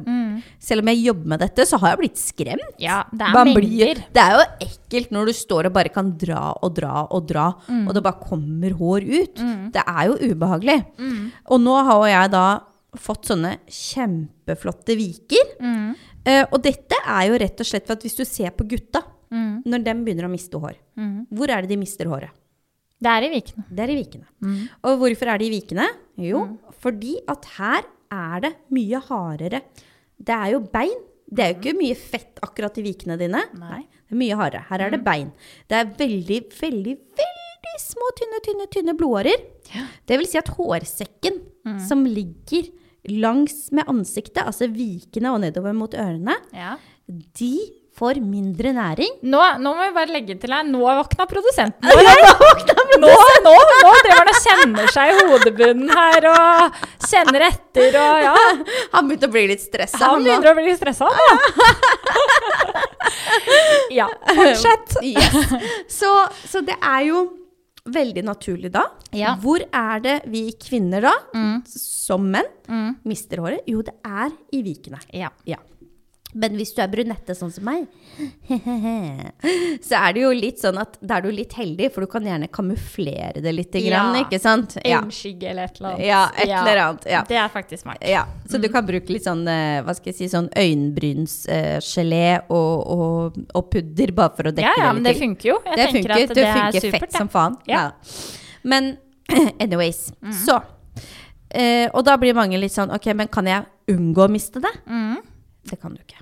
Selv om jeg jobber med dette, så har jeg blitt skremt. Ja, det er Man mengder. blir, det er jo ekkelt når du står og bare kan dra og dra og dra, Mm. og det bare kommer hår ut. Det er jo ubehagelig. Og nå har jo jeg da fått sånne kjempeflotte viker. Mm. Eh, og dette er jo rett og slett for at hvis du ser på gutta, Mm. når de begynner å miste hår, hvor er det de mister håret? Det er i vikene. Det er i vikene. Mm. Og hvorfor er det i vikene? Jo, fordi at her er det mye hardere. Det er jo bein. Det er jo ikke mye fett akkurat i vikene dine. Nei. Det er mye hardere. Her er det bein. Det er veldig, veldig, veldig små, tynne, tynne, tynne blodårer. Det vil si at hårsekken som ligger langs med ansiktet, altså vikene og nedover mot ørene, Ja. de får mindre næring. Nå, nå må vi bare legge til her, nå våkna produsenten vår. Nå, nå, nå driver han og kjenner seg i hodebunnen her og kjenner etter og ja. Han begynte å bli litt stressa. Han begynner å bli stressa da. Ja, fortsett. Yes. Så, så det er jo veldig naturlig da. Ja. Hvor er det vi kvinner da, Mm. som menn, mister håret? Jo, det er i vikene. Ja. Ja. Men hvis du er brunette sånn som meg, så er det jo litt sånn at da er du litt heldig, for du kan gjerne kamuflere det litt, grann, Ja. ikke sant? Ja. Øyenskygge eller et eller annet. Ja, et eller annet, ja. Det er faktisk smart. Ja, så du kan bruke litt sånn, eh, hva skal jeg si, sånn øyenbrynsgelé og, og, og pudder bare for å dekke Ja, ja, det men det funker jo. Jeg det tenker funker, at det det er funker fett det. som faen. Ja. Ja. Men anyways, så. Uh, og da blir mange litt sånn, ok, men kan jeg unngå å miste det? Mm. Det kan du ikke.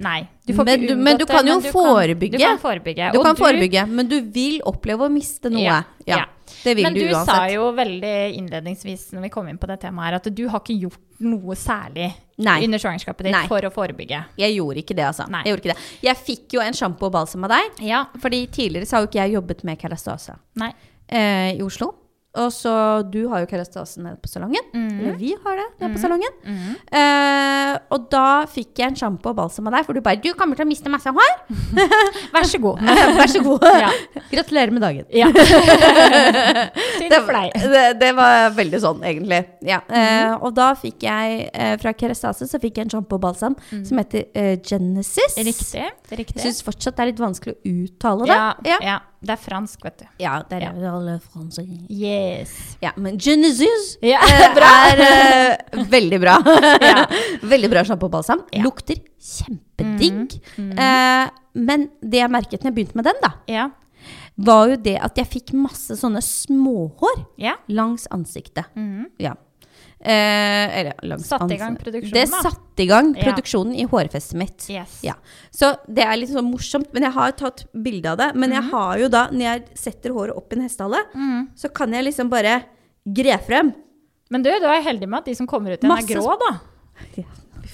Nei. Men du- men du det, kan jo du forebygge. du kan forebygge. Du kan forebygge, men du vil oppleve å miste noe. Ja, Ja, ja. Det vil Men du du sa jo veldig innledningsvis når vi kom inn på det temaet her, at du har ikke gjort noe særlig Nei. under svangerskapet ditt Nei. for å forebygge. Jeg gjorde ikke det, altså. Nei. Jeg, gjorde ikke det. jeg fikk jo en sjampo og balsam av deg, Ja. fordi tidligere så har jo ikke jeg jobbet med kerastase eh, i Oslo. Og så du har jo kerastase nede på salongen. Mm. Eller vi har det nede på salongen. Eh, og da fikk jeg en sjampo og balsam av deg, for du bare 'Du kommer til å miste masse hår'. Vær så god. Vær så god. Ja. Gratulerer med dagen. ja. Det, det, det var veldig sånn, egentlig. Ja. Eh, og da fikk jeg uh, fra Kerastase så fikk jeg en sjampobalsam mm. som heter uh, Genesis. Riktig. Jeg Riktig. syns fortsatt det er litt vanskelig å uttale det. Ja, ja. ja. Det er fransk, vet du. ja det er ja. alle franske. Yes. Ja, men Genesis Ja, bra. er veldig bra. Veldig bra sjampobalsam. balsam. Ja. Lukter kjempedigg. Eh, men det jeg merket når jeg begynte med den, da, Ja. Var jo det at jeg fikk masse sånne småhår ja. langs ansiktet. Mhm. Ja. Eh, eller langs Satte i gang produksjonen, Det da. satte i gang Ja. produksjonen i hårfestet mitt. Yes. Ja. Så det er litt sånn morsomt, men jeg har tatt bilde av det. Men jeg Mhm. har jo da, når jeg setter håret opp i en hestehale, Mhm. så kan jeg liksom bare gre frem. Men du, du er heldig med at de som kommer ut igjen, Masse er grå, da. Ja,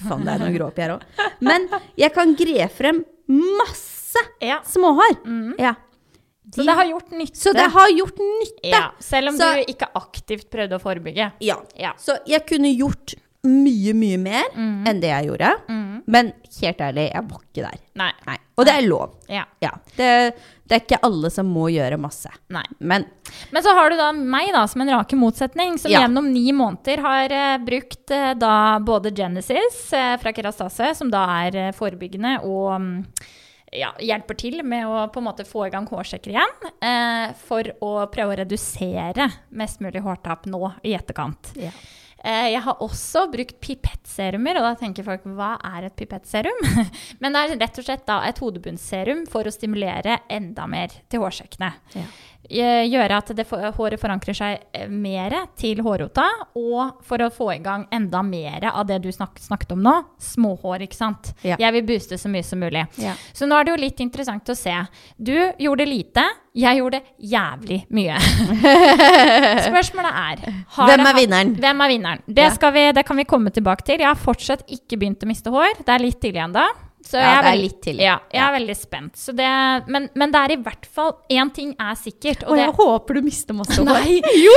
faen, det er noe grå oppi her òg. Men jeg kan gre frem masse Ja. småhår. Ja. Så det har gjort nytte. Så det har gjort nytte. ja. Selv om Så- du ikke aktivt prøvde å forebygge. Ja. Ja. Så jeg kunne gjort mye, mye mer Mhm. enn det jeg gjorde. Men helt ærlig, jeg var ikke der. Nei. Nei. Og det er lov. Ja. Ja. Det, det er ikke alle som må gjøre masse. Nei. Men Men så har du da meg da, som en rake motsetning, som Ja. gjennom ni måneder har uh, brukt uh, da både Genesis uh, fra Kerastase, som da er forebyggende og mm, ja, hjelper til med å på en måte få i gang hårsjekker igjen, eh, for å prøve å redusere mest mulig hårtap nå i etterkant. Ja. Eh, jeg har også brukt pipettserumer, og da tenker folk hva er et pipettserum? Men det er rett og slett et hodebunnsserum for å stimulere enda mer til hårsjekkene. Ja. Eh, Gjøre at det, for- håret forankrer seg eh, mer til hårrota, og for å få i gang enda mer av det du snak, snakket om nå, småhår, ikke sant? Ja. Jeg vil booste så mye som mulig. Ja. Så nå er det jo litt interessant å se. Du gjorde lite, jeg gjorde jævlig mye. Spørsmålet er Hvem er vinneren? Hvem er vinneren? Det, vi, det kan vi komme tilbake til. Jeg har fortsatt ikke begynt å miste hår. Det er litt tidlig ennå. Så Ja, jeg det er veld- litt tidlig. Ja, jeg Ja. er veldig spent. Så det, men, men det er i hvert fall én ting er sikkert. Og jeg det, håper du mister masse hår. Nei. Jo,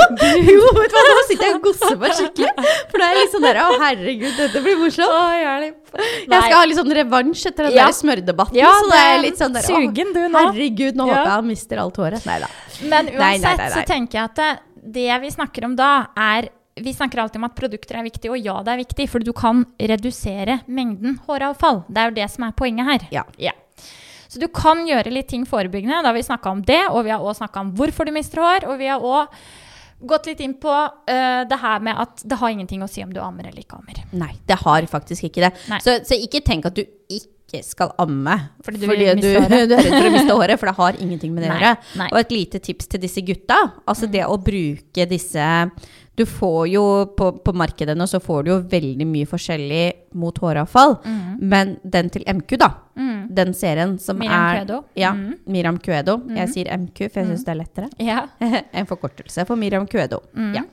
jo, vet du hva, nå sitter jeg og gosser meg skikkelig. For da er jeg litt sånn der, å herregud, dette blir morsomt. Jeg skal ha litt sånn revansj etter den Ja. der smørdebatten. ja, så det er litt sånn der, å, sugen du nå. herregud, nå Ja. håper jeg han mister alt håret. Nei da. Men Nei, nei, uansett nei, nei. så tenker jeg at det, det vi snakker om da, er Vi snakker alltid om at produkter er viktig, og ja, det er viktig, for du kan redusere mengden håravfall. Det er jo det som er poenget her. Ja. Så du kan gjøre litt ting forebyggende. Da har vi snakka om det, og vi har òg snakka om hvorfor du mister hår. Og vi har òg gått litt inn på uh, det her med at det har ingenting å si om du ammer eller ikke ammer. Nei, det har faktisk ikke det. Så, så ikke tenk at du ikke skal amme Fordi du fordi du, du er redd for å miste håret, for det har ingenting med det å gjøre. Og et lite tips til disse gutta. Altså det å bruke disse Du får jo på, på markedet nå så får du jo veldig mye forskjellig mot håravfall. Men den til MQ, da. Mm. Den serien som Miriam er Cuedo. Ja, Mm. Miriam Cuedo. Jeg sier MQ, for jeg syns det er lettere. Ja. en forkortelse for Miriam Cuedo. Mm. Ja.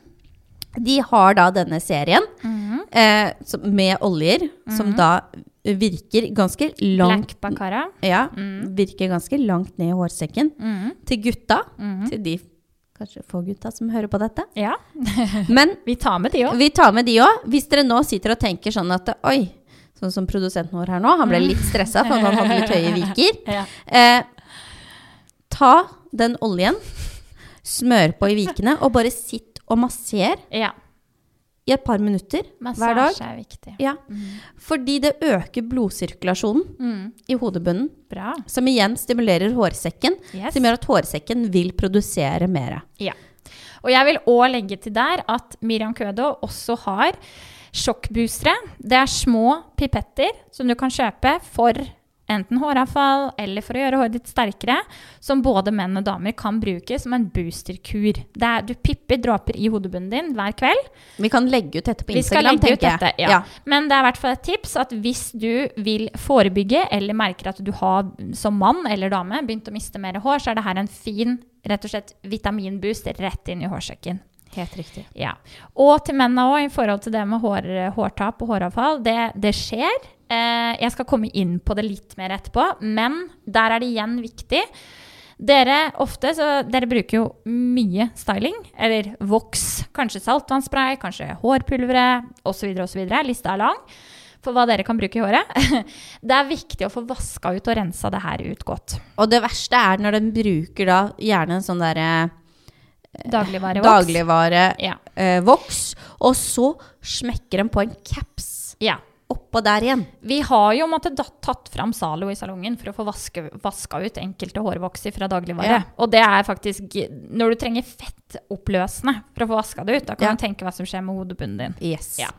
De har da denne serien Mhm. eh, som, med oljer, som da virker ganske langt Black. Ja, Mm. virker ganske langt ned i hårsekken. Mhm. Til gutta, Mhm. til de kanskje få gutta som hører på dette. Ja. Men Vi tar med de òg. vi tar med de òg. Hvis dere nå sitter og tenker sånn at oi, sånn som produsenten vår her nå, han ble litt stressa for han hadde litt høye viker. Ja. Eh, ta den oljen, smør på i vikene, og bare sitt og masser ja. I et par minutter hver dag. Massasje er viktig. Ja. Fordi det øker blodsirkulasjonen Mm. i hodebunnen, Bra. som igjen stimulerer hårsekken, Yes. som gjør at hårsekken vil produsere mer. Ja. Og jeg vil òg legge til der at Miriam Kødo også har sjokkboostere. Det er små pipetter som du kan kjøpe for enten håravfall eller for å gjøre håret ditt sterkere, som både menn og damer kan bruke som en boosterkur. Det er, du pipper dråper i hodebunnen din hver kveld. Vi kan legge ut dette på Vi skal Instagram, tenker jeg. dette, ja. Men det er i hvert fall et tips at hvis du vil forebygge eller merker at du har som mann eller dame begynt å miste mer hår, så er det her en fin rett og slett vitaminboost rett inn i hårsekken. Helt riktig. Ja. Og til mennene òg, i forhold til det med hår, hårtap og håravfall. Det, det skjer. Eh, jeg skal komme inn på det litt mer etterpå, men der er det igjen viktig. Dere ofte, så dere bruker jo mye styling, eller voks, kanskje saltvannspray, kanskje hårpulvere osv. osv. Lista er lang for hva dere kan bruke i håret. Det er viktig å få vaska ut og rensa det her ut godt. Og det verste er når den bruker da gjerne en sånn derre Dagligvarevoks. dagligvare Ja. eh, og så smekker den på en caps ja. Oppå der igjen. Vi har jo måttet tatt fram Zalo i salongen for å få vaske, vaska ut enkelte hårvokser fra dagligvare. Ja. Og det er faktisk Når du trenger fettoppløsende for å få vaska det ut, da kan Ja. du tenke hva som skjer med hodebunnen din. Yes. Ja.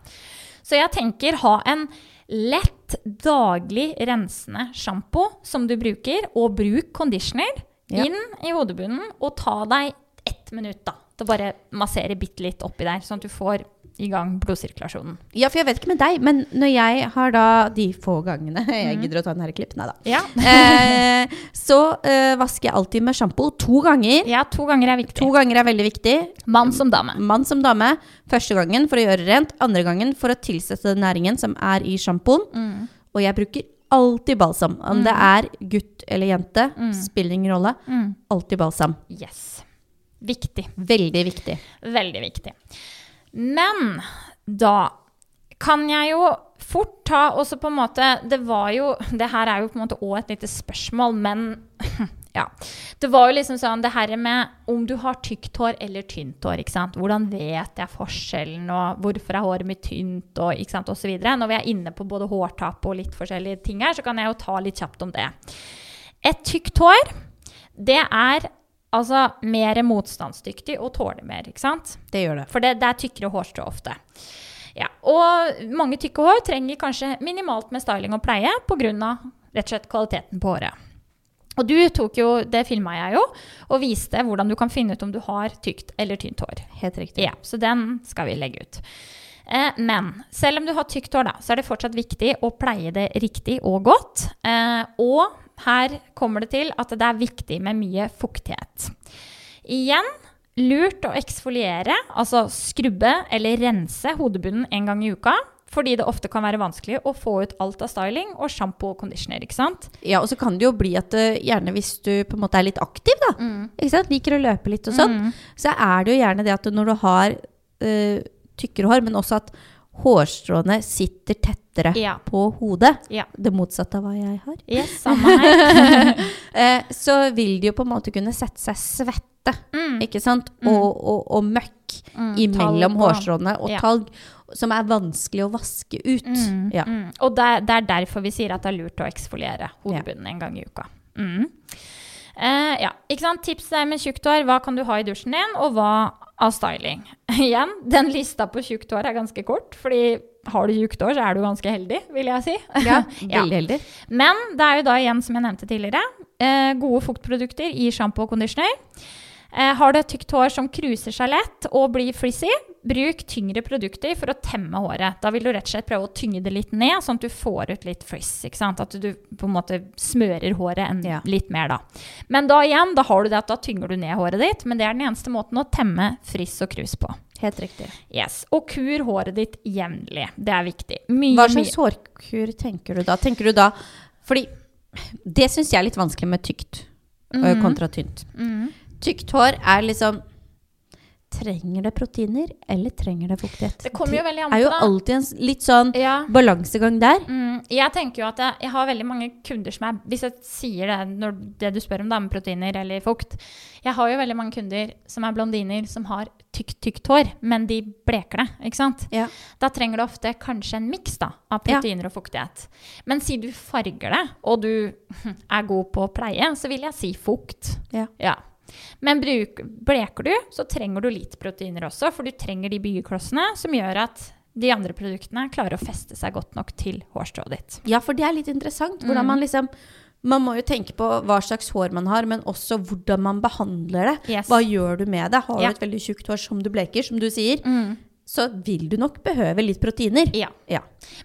Så jeg tenker ha en lett, daglig rensende sjampo som du bruker, og bruk conditioner inn i hodebunnen, og ta deg ett minutt da, til å bare massere bitte litt oppi der, sånn at du får i gang blodsirkulasjonen. Ja, for jeg vet ikke med deg, men når jeg har da de få gangene jeg gidder å ta en herreklipp, nei da. Ja. Eh, så eh, vasker jeg alltid med sjampo to ganger. ja, to ganger er viktig. To ganger er veldig viktig. Mann som dame. Mann som dame. Første gangen for å gjøre rent, andre gangen for å tilsette næringen som er i sjampoen. Mm. Og jeg bruker alltid balsam. Om det er gutt eller jente, spiller ingen rolle. Mm. Alltid balsam. Yes. Viktig. Veldig viktig. Veldig viktig. Men da kan jeg jo fort ta også på en måte Det var jo Det her er jo på en måte òg et lite spørsmål, men ja. Det var jo liksom sånn det her med om du har tykt hår eller tynt hår. ikke sant? Hvordan vet jeg forskjellen, og hvorfor er håret mitt tynt, og ikke sant, osv. Når vi er inne på både hårtap og litt forskjellige ting her, så kan jeg jo ta litt kjapt om det. Et tykt hår, det er altså mer motstandsdyktig og tåler mer, ikke sant? Det gjør det. For det, det er tykkere hårstrå ofte. Ja, og mange tykke hår trenger kanskje minimalt med styling og pleie pga. rett og slett kvaliteten på håret. Og du tok jo, det filma jeg jo, og viste hvordan du kan finne ut om du har tykt eller tynt hår. Helt riktig. Ja, Så den skal vi legge ut. Eh, men selv om du har tykt hår, da, så er det fortsatt viktig å pleie det riktig og godt. Eh, og her kommer det til at det er viktig med mye fuktighet. Igjen lurt å eksfoliere, altså skrubbe eller rense hodebunnen en gang i uka. Fordi det ofte kan være vanskelig å få ut alt av styling og sjampo og conditioner. ikke sant? Ja, og så kan det jo bli at gjerne hvis du på en måte er litt aktiv, da, ikke sant? liker å løpe litt og sånn, Mm. så er det jo gjerne det at når du har eh, tykkere hår, men også at hårstråene sitter tettere Ja. på hodet, Ja. det motsatte av hva jeg har, Yes, samme her. eh, så vil det jo på en måte kunne sette seg svette, Mm. ikke sant? Og, og, og møkk Mm, imellom talg hårstråene og Ja. talg, som er vanskelig å vaske ut. Mm, Ja. mm. Og det, det er derfor vi sier at det er lurt å eksfoliere hodebunnen en gang i uka. Mm. Eh, ja, ikke sant? Tips er med tjukt hår. Hva kan du ha i dusjen din, og hva av styling? Igjen, den lista på tjukt hår er ganske kort, fordi har du tjukt hår, så er du ganske heldig, vil jeg si. Ja, veldig heldig. Men det er jo da igjen, som jeg nevnte tidligere, eh, gode fuktprodukter i sjampo og conditioner. Eh, har du et tykt hår som kruser seg lett og blir frizzy, bruk tyngre produkter for å temme håret. Da vil du rett og slett prøve å tynge det litt ned, sånn at du får ut litt frizz. At du på en måte smører håret Ja. litt mer, da. Men da igjen, da har du det at da tynger du ned håret ditt, men det er den eneste måten å temme friss og krus på. Helt riktig. Yes. Og kur håret ditt jevnlig. Det er viktig. Mye, Hva slags hårkur tenker du da? Tenker du da Fordi det syns jeg er litt vanskelig med tykt mm -hmm. kontra tynt. Mhm. Tykt hår er liksom Trenger det proteiner, eller trenger det fuktighet? Det kommer jo veldig an er jo alltid en litt sånn Ja. balansegang der. Mm, jeg tenker jo at jeg, jeg har veldig mange kunder som er Hvis jeg sier det når det du spør om, da, med proteiner eller fukt Jeg har jo veldig mange kunder som er blondiner, som har tykt, tykt hår, men de bleker det. ikke sant? Ja. Da trenger du ofte kanskje en miks av av Ja. proteiner og fuktighet. Men si du farger det, og du er god på å pleie, så vil jeg si fukt. Ja. Men bruk, bleker du, så trenger du litt proteiner også, for du trenger de byggeklossene som gjør at de andre produktene klarer å feste seg godt nok til hårstrået ditt. ja, for det er litt interessant. Mm. Man liksom Man må jo tenke på hva slags hår man har, men også hvordan man behandler det. Yes. Hva gjør du med det? Har Ja. du et veldig tjukt hår som du bleker, som du sier, Mm. Så vil du nok behøve litt proteiner. Ja. Ja.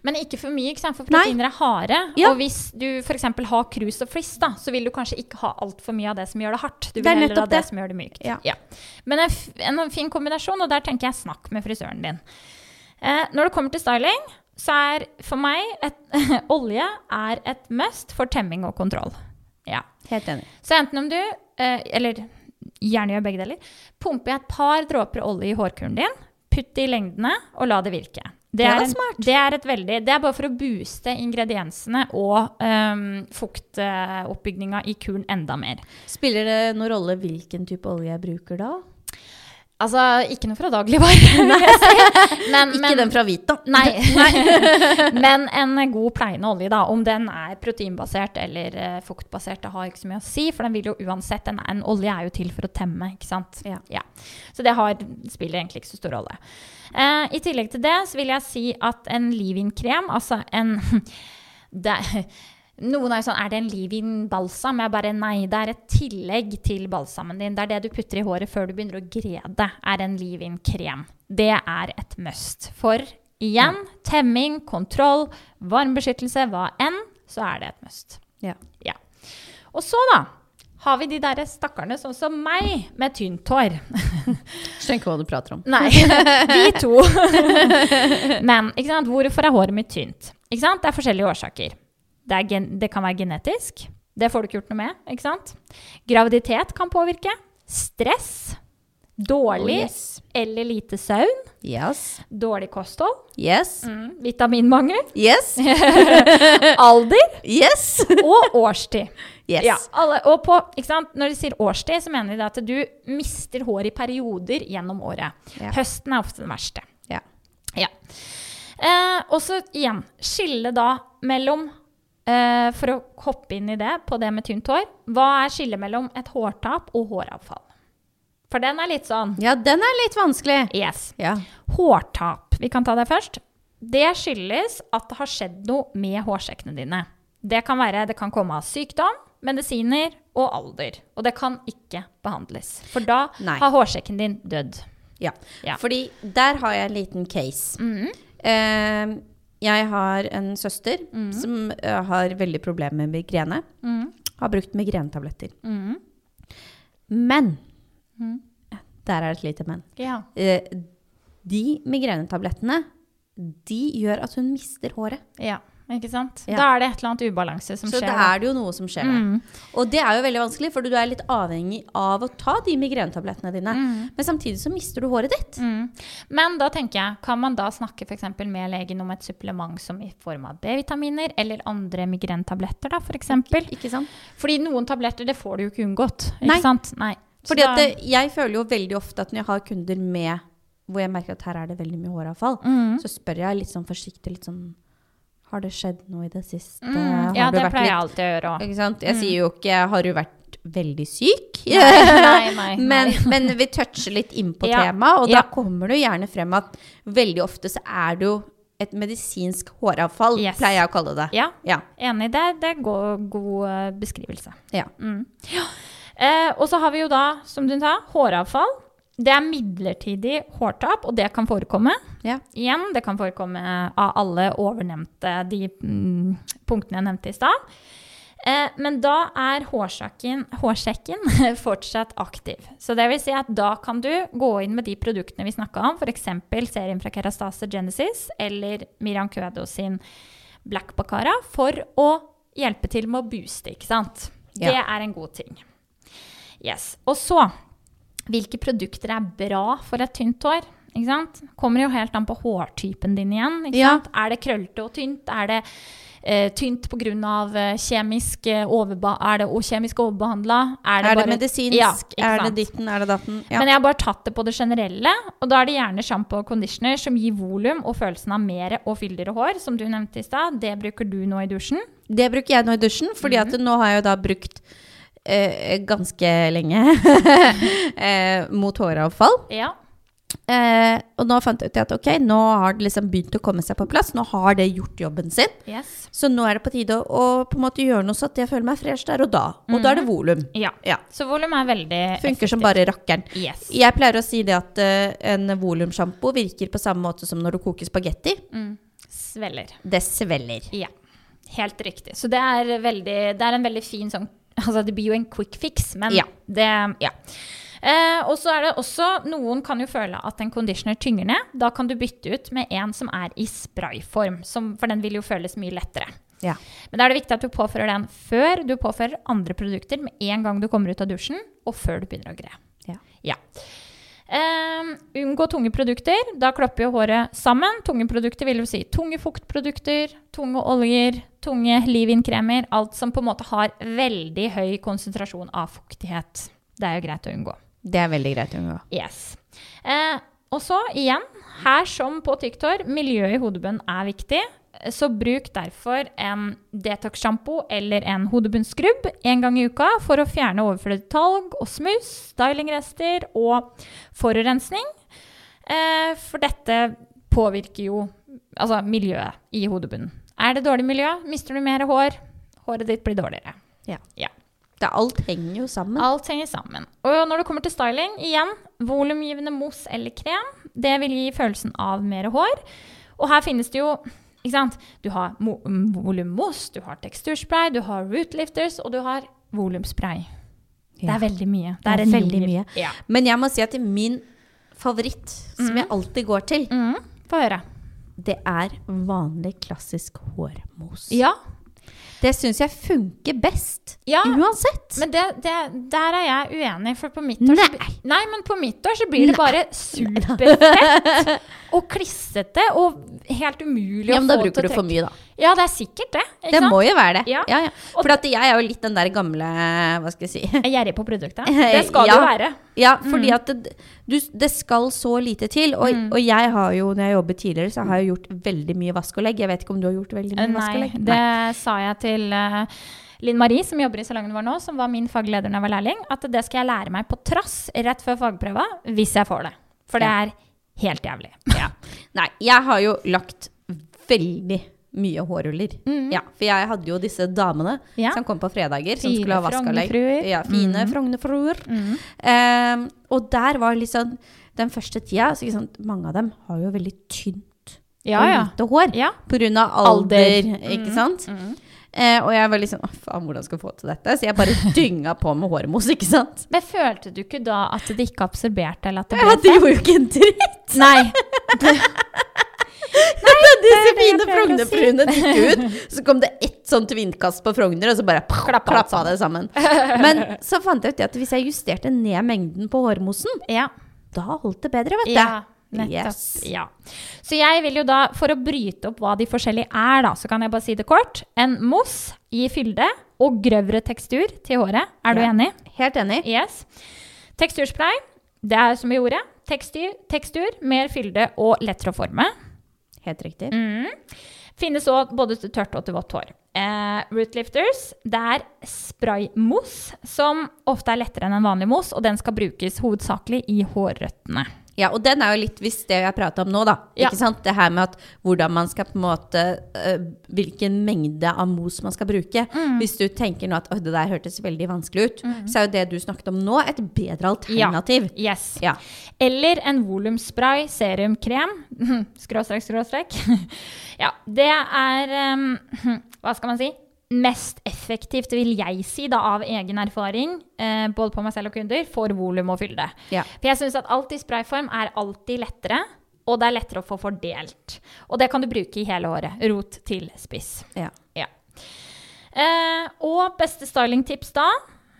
Men ikke for mye, ikke for Nei. proteiner er harde. Ja. Og hvis du f.eks. har krus og frizz, da, så vil du kanskje ikke ha altfor mye av det som gjør det hardt. Du Det vil heller ha det, det. som gjør det mykt. Ja. Men en, en fin kombinasjon, og der tenker jeg snakk med frisøren din. Eh, når det kommer til styling, så er for meg et, olje er et must for temming og kontroll. Ja. Helt enig. Så enten om du, eh, eller gjerne gjør begge deler, pumper jeg et par dråper olje i hårkuren din, putt det i lengdene og la det virke. Det er, en. Det er, et veldig, det er bare for å booste ingrediensene og um, fuktoppbygninga i kuren enda mer. Spiller det noen rolle hvilken type olje jeg bruker da? Altså, ikke noe fra dagligvare. Men, Ikke men, den fra Vita. Nei. men en god pleiende olje, da, om den er proteinbasert eller uh, fuktbasert, det har ikke så mye å si, for den vil jo uansett En, en olje er jo til for å temme, ikke sant. Ja. Så det har, spiller egentlig ikke så stor rolle. Uh, I tillegg til det så vil jeg si at en leave-in-krem, altså en det, noen er jo sånn Er det en leave-in-balsam? Jeg bare nei, det er et tillegg til balsamen din. Det er det du putter i håret før du begynner å grede, er en leave-in-krem. Det er et must. For igjen, temming, kontroll, varmebeskyttelse, hva enn, så er det et must. Ja. Ja. Og så, da, har vi de der stakkarene sånn som meg, med tynt hår. Skjønner ikke hva du prater om. Nei, vi to. Men ikke sant? hvorfor er håret mitt tynt? Ikke sant? Det er forskjellige årsaker. Det, gen det kan være genetisk. Det får du ikke gjort noe med. ikke sant? Graviditet kan påvirke. Stress. Dårlig Oh, yes. eller lite søvn. Yes. Dårlig kosthold. Yes. Mm. Vitaminmangel. Yes. Alder. Yes. Og årstid. Yes. Ja, alle, og på? Når de sier årstid, så mener de at du mister hår i perioder gjennom året. Ja. Høsten er ofte den verste. Ja. Ja. Eh, og så igjen, skille da mellom eh, For å hoppe inn i det, på det med tynt hår. Hva er skillet mellom et hårtap og håravfall? For den er litt sånn Ja, den er litt vanskelig. Yes. Ja. Hårtap. Vi kan ta det først. Det skyldes at det har skjedd noe med hårsekkene dine. Det kan, være, det kan komme av sykdom, medisiner og alder. Og det kan ikke behandles. For da Nei. har hårsekken din dødd. Ja. Ja. Fordi der har jeg en liten case. Mhm. Eh, jeg har en søster som eh, har veldig problemer med migrene. Mm. Har brukt migrenetabletter. Mhm. Men Mhm. Der er det et lite men. Ja. Eh, de migrenetablettene, de gjør at hun mister håret. ja. Ikke sant? Ja. Da er det et eller annet ubalanse som Så skjer. Så da. er det jo noe som skjer. Mm. Og det er jo veldig vanskelig, for du er litt avhengig av å ta de migrenetablettene dine. Mm. Men samtidig så mister du håret ditt. Mm. Men da tenker jeg, kan man da snakke eksempel med legen om et supplement som i form av B-vitaminer eller andre migrentabletter, da, eksempel? Ikke sant? Fordi noen tabletter, det får du jo ikke unngått. Ikke Nei. sant? Nei. Fordi at det, jeg føler jo veldig ofte at når jeg har kunder med hvor jeg merker at her er det veldig mye håravfall, Mm. så spør jeg litt sånn forsiktig litt sånn Har det skjedd noe i det siste? Mm. Ja, det pleier jeg alltid å gjøre òg. Jeg mm. Sier jo ikke 'har du vært veldig syk'? Nei, nei, nei. Men, men vi toucher litt inn på Ja, temaet, og ja. da kommer det jo gjerne frem at veldig ofte så er det jo et medisinsk håravfall, Yes. pleier jeg å kalle det. Ja, Ja. enig. Det, det er god, god eh, beskrivelse. Ja. Mm. Ja. Eh, og så har vi jo da, som du sa, håravfall. Det er midlertidig hårtap, og det kan forekomme. Ja. Igjen, det kan forekomme av alle ovennevnte de mm, punktene jeg nevnte i stad. Eh, men da er hårsjekken hårsekken fortsatt aktiv. Så det vil si at da kan du gå inn med de produktene vi snakka om, f.eks. serien fra Kerastase Genesis eller Miriam Kødo sin Black Bacara, for å hjelpe til med å booste, ikke sant? Ja. Det er en god ting. Yes. Og så, hvilke produkter er bra for et tynt hår? Ikke sant? Kommer jo helt an på hårtypen din igjen. Ja. Er det krøllete og tynt? Er det eh, tynt pga. Eh, kjemisk, eh, overba er det kjemisk overbehandla? Er det, bare- medisinsk? Ja, er det ditten? Er det datten? Ja. Men jeg har bare tatt det på det generelle, og da er det gjerne sjampo og conditioner som gir volum og følelsen av mer og fyldigere hår, som du nevnte i stad. Det bruker du nå i dusjen. Det bruker jeg nå i dusjen, fordi Mhm. nå har jeg jo da brukt eh, ganske lenge eh, mot håravfall. Ja. Eh, og nå fant jeg ut at ok, nå har det liksom begynt å komme seg på plass. Nå har det gjort jobben sin. Yes. Så nå er det på tide å, å på en måte gjøre noe så at jeg føler meg fresh der og da. Og da er det volum. Ja. Ja. Så volum er veldig Funker som bare rakkeren. Yes. Jeg pleier å si det at uh, en volumsjampo virker på samme måte som når du koker spagetti. Mm. Sveller. Det sveller. Ja. Helt riktig. Så det er, veldig, det er en veldig fin sånn Altså, det blir jo en quick fix, men Ja. det Ja. Eh, og så er det også Noen kan jo føle at en conditioner tynger ned. Da kan du bytte ut med en som er i sprayform, som, for den vil jo føles mye lettere. Ja. Men da er det viktig at du påfører den før du påfører andre produkter med en gang du kommer ut av dusjen, og før du begynner å gre. Ja. Ja. Eh, unngå tunge produkter. Da klapper jo håret sammen. Tunge produkter vil jo si tunge fuktprodukter, tunge oljer, tunge leave-in-kremer. Alt som på en måte har veldig høy konsentrasjon av fuktighet. Det er jo greit å unngå. Det er veldig greit å unngå. Yes. Eh, og så igjen, her som på hår, miljøet i hodebunnen er viktig. Så bruk derfor en detox-sjampo eller en hodebunnskrubb en gang i uka for å fjerne overflødig talg og smus, stylingrester og forurensning. Eh, for dette påvirker jo altså, miljøet i hodebunnen. Er det dårlig miljø, mister du mer hår. Håret ditt blir dårligere. Ja. ja. Det, alt henger jo sammen. Alt henger sammen. Og når det kommer til styling, igjen, volumgivende mousse eller krem. Det vil gi følelsen av mer hår. Og her finnes det jo ikke sant? Du har mm, volummousse, du har teksturspray, du har rootlifters, og du har volumspray. Det er veldig mye. Det er en veldig mye. Ja. Men jeg må si at min favoritt, som jeg alltid går til, Mm, Få høre. det er vanlig klassisk hårmos. Ja. Det syns jeg funker best. Ja, Uansett. Men det, det, der er jeg uenig, for på mitt år Nei. Så, nei, men på mitt år så blir det bare superfett og klissete og helt umulig Ja, å men da bruker du for mye, da. Ja, det er sikkert det. Det sant? må jo være det. Ja. Ja, ja. For at jeg er jo litt den der gamle Hva skal jeg si er Gjerrig på produktet. Det skal Ja. du være. Ja, fordi at det, du, det skal så lite til. Og, Mm. og jeg har jo, når jeg jobbet tidligere, så har jeg gjort veldig mye vask og legg. Jeg vet ikke om du har gjort veldig mye vask og Nei, det sa jeg til uh, Linn Marie, som jobber i salongen vår nå, som var min fagleder da jeg var lærling, at det skal jeg lære meg på trass rett før fagprøva, hvis jeg får det. For det Ja. er helt jævlig. Nei, jeg har jo lagt veldig mye hårruller. Mm. Ja, for jeg hadde jo disse damene Ja. som kom på fredager, som Fine skulle ha. Frognerfruer. Ja, fine mm. Frognerfruer. Mm. Um, og der var liksom den første tida så liksom, Mange av dem har jo veldig tynt Ja, og ja. lite hår. ja. Av alder, Alder. ikke Mhm. sant? Mm. Eh, og jeg var liksom Å, faen, hvordan skal jeg få til dette? Så jeg bare dynga på med hårmos, ikke sant? Men følte du ikke da at det ikke absorberte, eller at det Ja, ble det gjorde jo ikke en dritt! Nei. Det fine disse fine Frogner-fruene gikk ut, så kom det ett sånt vindkast på Frogner, og så bare Klappa klappa det sammen. Men så fant jeg ut at hvis jeg justerte ned mengden på hårmosen, Ja. da holdt det bedre, vet du. Ja, nettopp. Yes. Ja. Så jeg vil jo da, for å bryte opp hva de forskjellige er, da, så kan jeg bare si det kort. En mousse i fylde og grøvere tekstur til håret. Er du enig? Helt enig. Yes. Teksturspray. Det er som i ordet. Tekstur, tekstur, mer fylde og lettere å forme. Helt riktig. Mm. Finnes òg både tørt og til vått hår. Eh, Rootlifters det er spraymos, som ofte er lettere enn en vanlig mos, og den skal brukes hovedsakelig i hårrøttene. Ja, og den er jo litt hvis det jeg prata om nå, da. Ja. Ikke sant? Det her med at hvordan man skal på en måte øh, Hvilken mengde av mos man skal bruke. Mm. Hvis du tenker nå at å, det der hørtes veldig vanskelig ut, så er jo det du snakket om nå, et bedre alternativ. Yes. Ja. Eller en volumspray, serum, krem. Skråstrek, skråstrek. ja, det er um, Hva skal man si? Mest effektivt, vil jeg si, da, av egen erfaring, eh, både på meg selv og kunder, for volum og fylde. Ja. For jeg syns at alt i sprayform er alltid lettere, og det er lettere å få fordelt. Og det kan du bruke i hele året. Rot til spiss. Ja. Ja. Eh, og beste stylingtips da,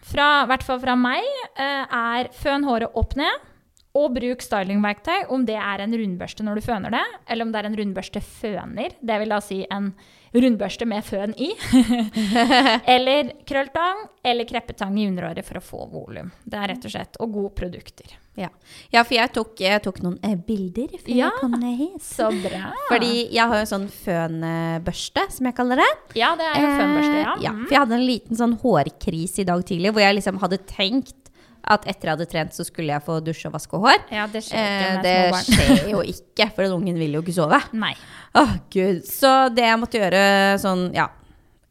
fra, i hvert fall fra meg, eh, er føn håret opp ned. Og bruk stylingverktøy, om det er en rundbørste når du føner det, eller om det er en rundbørste føner. Det vil da si en rundbørste med føn i. eller krølltang eller kreppetang i underåret for å få volum. Det er rett og slett Og gode produkter. Ja. ja, for jeg tok, jeg tok noen eh, bilder før Ja. jeg kom ned hit. Så bra. Fordi jeg har jo sånn fønbørste, som jeg kaller det. Ja, det er jo fønbørste, ja. Mm. ja. For jeg hadde en liten sånn hårkrise i dag tidlig, hvor jeg liksom hadde tenkt at etter jeg hadde trent, så skulle jeg få dusje og vaske hår. Ja, det skjer ikke Eh, det skjer jo ikke, for den ungen vil jo ikke sove. Nei. Åh, gud. Så det jeg måtte gjøre sånn, ja,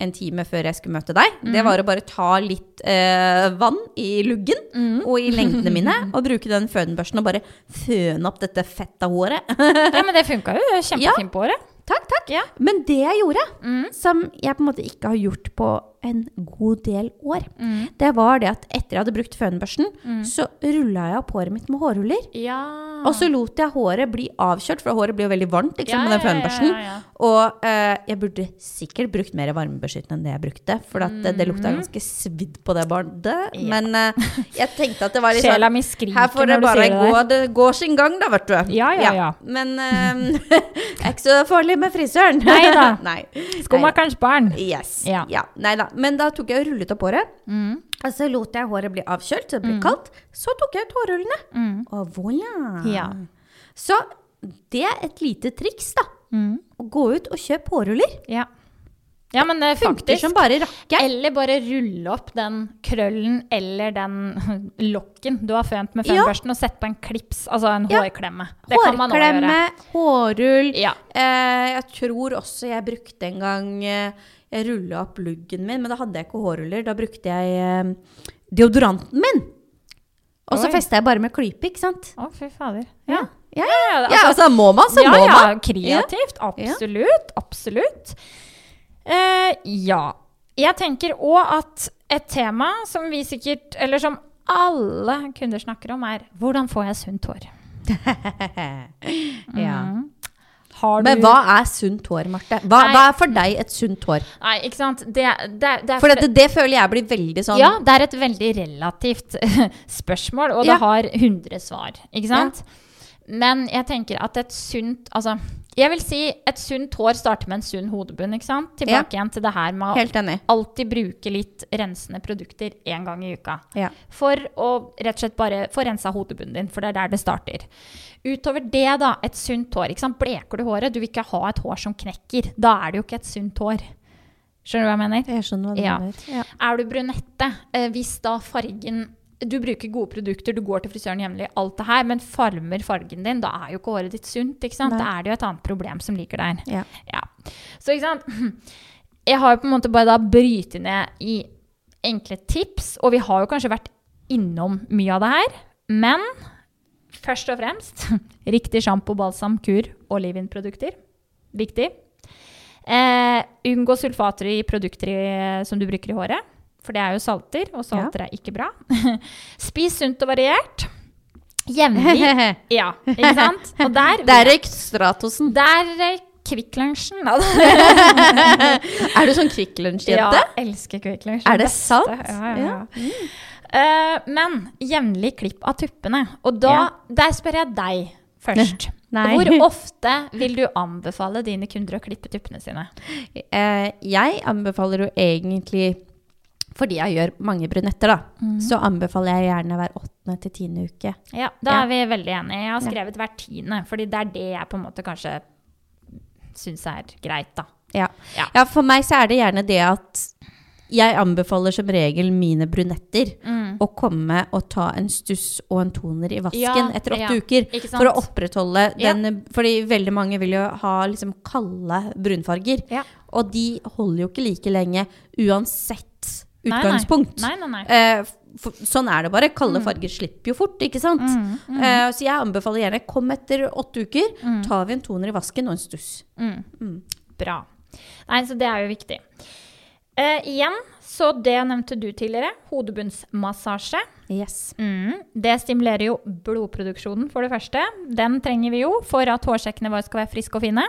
en time før jeg skulle møte deg, mm. det var å bare ta litt eh, vann i luggen mm. og i lengdene mine, og bruke den fønbørsten og bare føne opp dette fetta håret. Ja, men det funka jo. Kjempefint på håret. takk, takk. Ja. Men det jeg gjorde, Mm. som jeg på en måte ikke har gjort på en god del år, Mm. det var det at etter jeg hadde brukt fønbørsten, Mm. så rulla jeg opp håret mitt med hårruller. Ja. Og så lot jeg håret bli avkjørt, for håret blir jo veldig varmt liksom, ja, med den fønbørsten. Ja. Og eh, jeg burde sikkert brukt mer varmebeskyttende enn det jeg brukte, for at det, det lukta Mhm. ganske svidd på det barnet. Ja. Men eh, jeg tenkte at det var litt sånn Her får det bare det gå, der. det går sin gang, da, vet du. Ja, ja, ja. Men eh, det er ikke så farlig med frisøren. Nei da. Nei. Skomakerens barn. Yes. Ja. Ja. Nei da. Men da tok jeg og rullet opp håret. Mm. Og så lot jeg håret bli avkjølt, så det ble kaldt. Så tok jeg ut hårrullene. Mm. Og voilà. Ja. Så det er et lite triks, da. Mm. Å gå ut og kjøpe hårruller. Ja. ja, men det Funker som bare rakke. Eller bare rulle opp den krøllen eller den lokken du har fønt med Ja. fønbørsten, og sette på en klips, altså en Ja. hårklemme. Det kan man Hårklemme, hårrull. Ja. Eh, jeg tror også jeg brukte en gang eh, Jeg rulla opp luggen min, men da hadde jeg ikke hårruller. Da brukte jeg eh, deodoranten min. Og så festa jeg bare med klype, ikke sant? Å, fy fader. Ja. Ja, ja, Ja, altså må man, så ja, må ja, man. kreativt. Absolutt. Absolutt. Uh, ja. Jeg tenker òg at et tema som vi sikkert, eller som alle kunder snakker om, er hvordan får jeg sunt hår? ja. Mm. Har Men hva er sunt hår, Marte? Hva, hva er for deg et sunt hår? Nei, ikke sant. Det, det, det For det, det føler jeg blir veldig sånn Ja, det er et veldig relativt spørsmål, og Ja. det har 100 svar, ikke sant? Men jeg tenker at et sunt Altså, jeg vil si et sunt hår starter med en sunn hodebunn, ikke sant? Tilbake igjen til det her med å alltid bruke litt rensende produkter én gang i uka. Ja. For å rett og slett bare få rensa hodebunnen din, for det er der det starter. Utover det, da, et sunt hår. ikke sant? Bleker du håret, du vil ikke ha et hår som knekker. Da er det jo ikke et sunt hår. Skjønner du hva jeg mener? Jeg skjønner hva du Ja. mener. Ja. Er du brunette, eh, hvis da fargen Du bruker gode produkter, du går til frisøren jevnlig, alt det her, men farmer fargen din, da er jo ikke håret ditt sunt. ikke sant? Nei. Da er det jo et annet problem som ligger der. Ja. Ja. Så ikke sant Jeg har jo på en måte bare da brytet ned i enkle tips, og vi har jo kanskje vært innom mye av det her, men først og fremst riktig sjampo, balsam, kur og leave-in-produkter. Viktig. Eh, unngå sulfater i produkter i, som du bruker i håret, for det er jo salter, og salter er ikke bra. Spis sunt og variert. Jevnlig. Ja, ikke sant? Og der, Det er røykt Stratosen. der røyk Kvikk Lunsjen. Er du sånn Kvikk Lunsj-jente? Ja, elsker Kvikk Lunsj. Er det beste. sant? Ja, ja, ja. Uh, men jevnlig klipp av tuppene. Og da, Ja. der spør jeg deg først. Nei. Hvor ofte vil du anbefale dine kunder å klippe tuppene sine? Uh, jeg anbefaler jo egentlig fordi jeg gjør mange brunetter, da, mm. så anbefaler jeg gjerne hver åttende til tiende uke. Ja, Da Ja. er vi veldig enige. Jeg har skrevet hver tiende, fordi det er det jeg på en måte kanskje syns er greit, da. Ja. Ja. ja, for meg så er det gjerne det at jeg anbefaler som regel mine brunetter Mm. å komme og ta en stuss og en toner i vasken etter åtte uker. For å opprettholde den Fordi veldig mange vil jo ha liksom kalde brunfarger. Og de holder jo ikke like lenge uansett Nei, nei. utgangspunkt. Nei, nei, nei. Eh, for, sånn er det bare. Kalde farger slipper jo fort, ikke sant? Mm, mm, Eh, så jeg anbefaler gjerne kom etter åtte uker. Mm. Tar vi en toner i vasken og en stuss. mm. Mm. Bra. Nei, så det er jo viktig. Eh, igjen, så det nevnte du tidligere. Hodebunnsmassasje. Yes. Mm. Det stimulerer jo blodproduksjonen, for det første. Den trenger vi jo for at hårsekkene våre skal være friske og fine.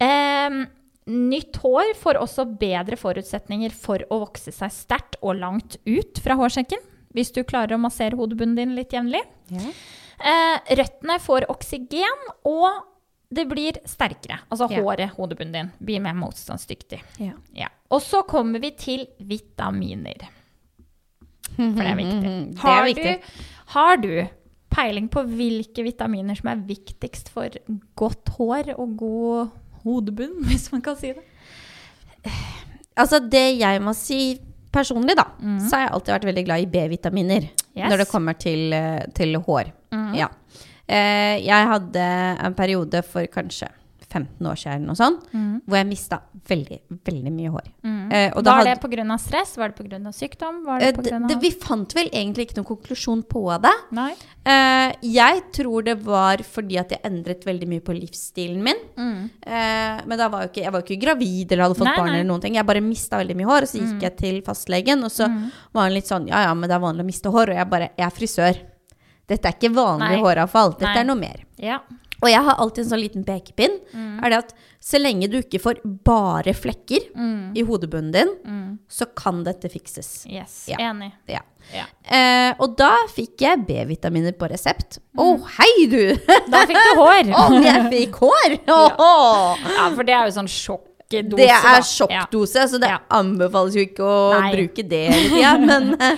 Ehm, nytt hår får også bedre forutsetninger for å vokse seg sterkt og langt ut fra hårsekken. Hvis du klarer å massere hodebunnen din litt jevnlig. Yeah. Eh, røttene får oksygen, og det blir sterkere. Altså yeah. håret, hodebunnen din, blir mer motstandsdyktig. Yeah. Ja. Og så kommer vi til vitaminer. For det er viktig. Det er viktig. Du, har du peiling på hvilke vitaminer som er viktigst for godt hår og god hodebunn, hvis man kan si det? Altså, det jeg må si personlig, da, mm. så har jeg alltid vært veldig glad i B-vitaminer Yes. når det kommer til, eh, til hår. Mm. Ja. Eh, jeg hadde en periode for kanskje 15 år siden noe sånt, mm. hvor jeg mista veldig, veldig mye hår. Mm. Eh, og da Var hadde- det pga. stress? Var det pga. sykdom? Var Eh, det på grunn av... det, vi fant vel egentlig ikke noen konklusjon på det. Nei? Eh, jeg tror det var fordi at jeg endret veldig mye på livsstilen min. Mm. Eh, men da var jeg, ikke, jeg var jo ikke gravid eller hadde fått Nei, barn. nei. eller noen ting. Jeg bare mista veldig mye hår, og så gikk jeg til fastlegen, og så Mm. var han litt sånn Ja, ja, men det er vanlig å miste hår. Og jeg bare Jeg er frisør. Dette er ikke vanlig Nei. håravfall. Dette er noe mer. Ja. Og jeg har alltid en sånn liten pekepinn. Mm. Er det at så lenge du ikke får bare flekker Mm. i hodebunnen din, Mm. så kan dette fikses. Yes. Ja. Enig. Ja. Ja. Eh, og da fikk jeg B-vitaminer på resept. Mm. oh, hei, du! Da fikk du hår! Om jeg fikk hår! Oh. Ja, for det er jo sånn sjokkdose. Det er Ja. sjokkdose, så det Ja. anbefales jo ikke å Nei. bruke det hele tida. Men eh,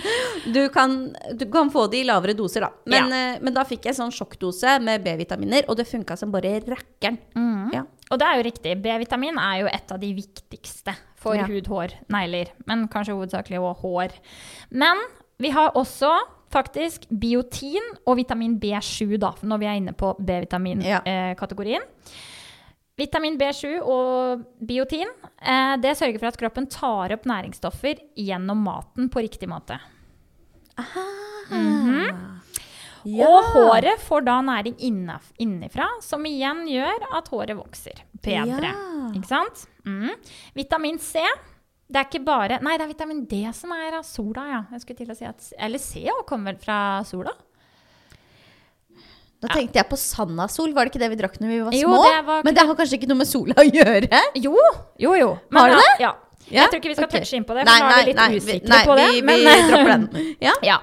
du kan, du kan få det i lavere doser, da. Men, eh, men da fikk jeg sånn sjokkdose med B-vitaminer, og det funka som bare rakkeren. Mm. Ja. Og det er jo riktig. B-vitamin er jo et av de viktigste for Ja. hud, hår, negler. Men kanskje hovedsakelig også hår. Men vi har også faktisk biotin og vitamin B7, da, når vi er inne på B-vitamin-kategorien. Vitamin B7 og biotin eh, det sørger for at kroppen tar opp næringsstoffer gjennom maten på riktig måte. Ja. Og håret får da næring innenfra, som igjen gjør at håret vokser bedre. Ja. Ikke sant? Mm. Vitamin C det er ikke bare Nei, det er vitamin D som er av sola, ja. Jeg skulle til å si at, eller C kommer vel fra sola? Da tenkte jeg på Sandasol. Var det ikke det vi drakk når vi var Jo, små? det var Men det har kanskje ikke noe med sola å gjøre? Jo, jo, jo. Har det ja, Ja. Ja, Jeg tror ikke vi skal okay. touche inn på det, for Nei, nå er vi litt nei, vi- usikre nei, på det. vi- vi dropper den. Ja. Ja.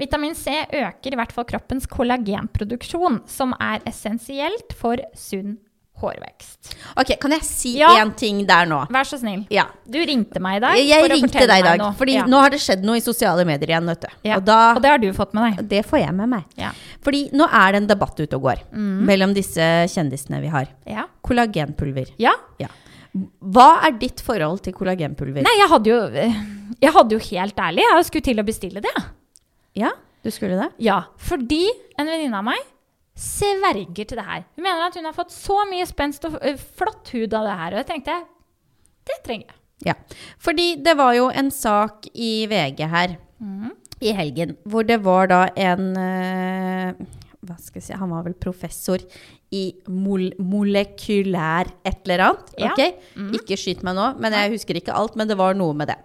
Vitamin C øker i hvert fall kroppens kollagenproduksjon, som er essensielt for sunn hårvekst. Ok, kan jeg si Ja. én ting der nå? Vær så snill. Ja. Du ringte meg i dag. Jeg ringte deg i dag, fordi ja. nå har det skjedd noe i sosiale medier igjen, vet du. ja. Og da Og det har du fått med deg. Det får jeg med meg. Ja. Fordi nå er det en debatt ute og går Mm. mellom disse kjendisene vi har. Ja. Kollagenpulver. ja. Ja. Hva er ditt forhold til kollagenpulver? Nei, jeg hadde jo Jeg hadde jo helt ærlig Jeg skulle til å bestille det. Ja, du skulle det? Ja, fordi en venninne av meg sverger til det her. Hun mener at hun har fått så mye spenst og flott hud av det her. Og jeg tenkte det trenger jeg. Ja. Fordi det var jo en sak i VG her mm. i helgen, hvor det var da en eh, Hva skal jeg si Han var vel professor i mol molekylær et eller annet. Ja. ok? Ikke skyt meg nå, men jeg husker ikke alt. Men det var noe med det.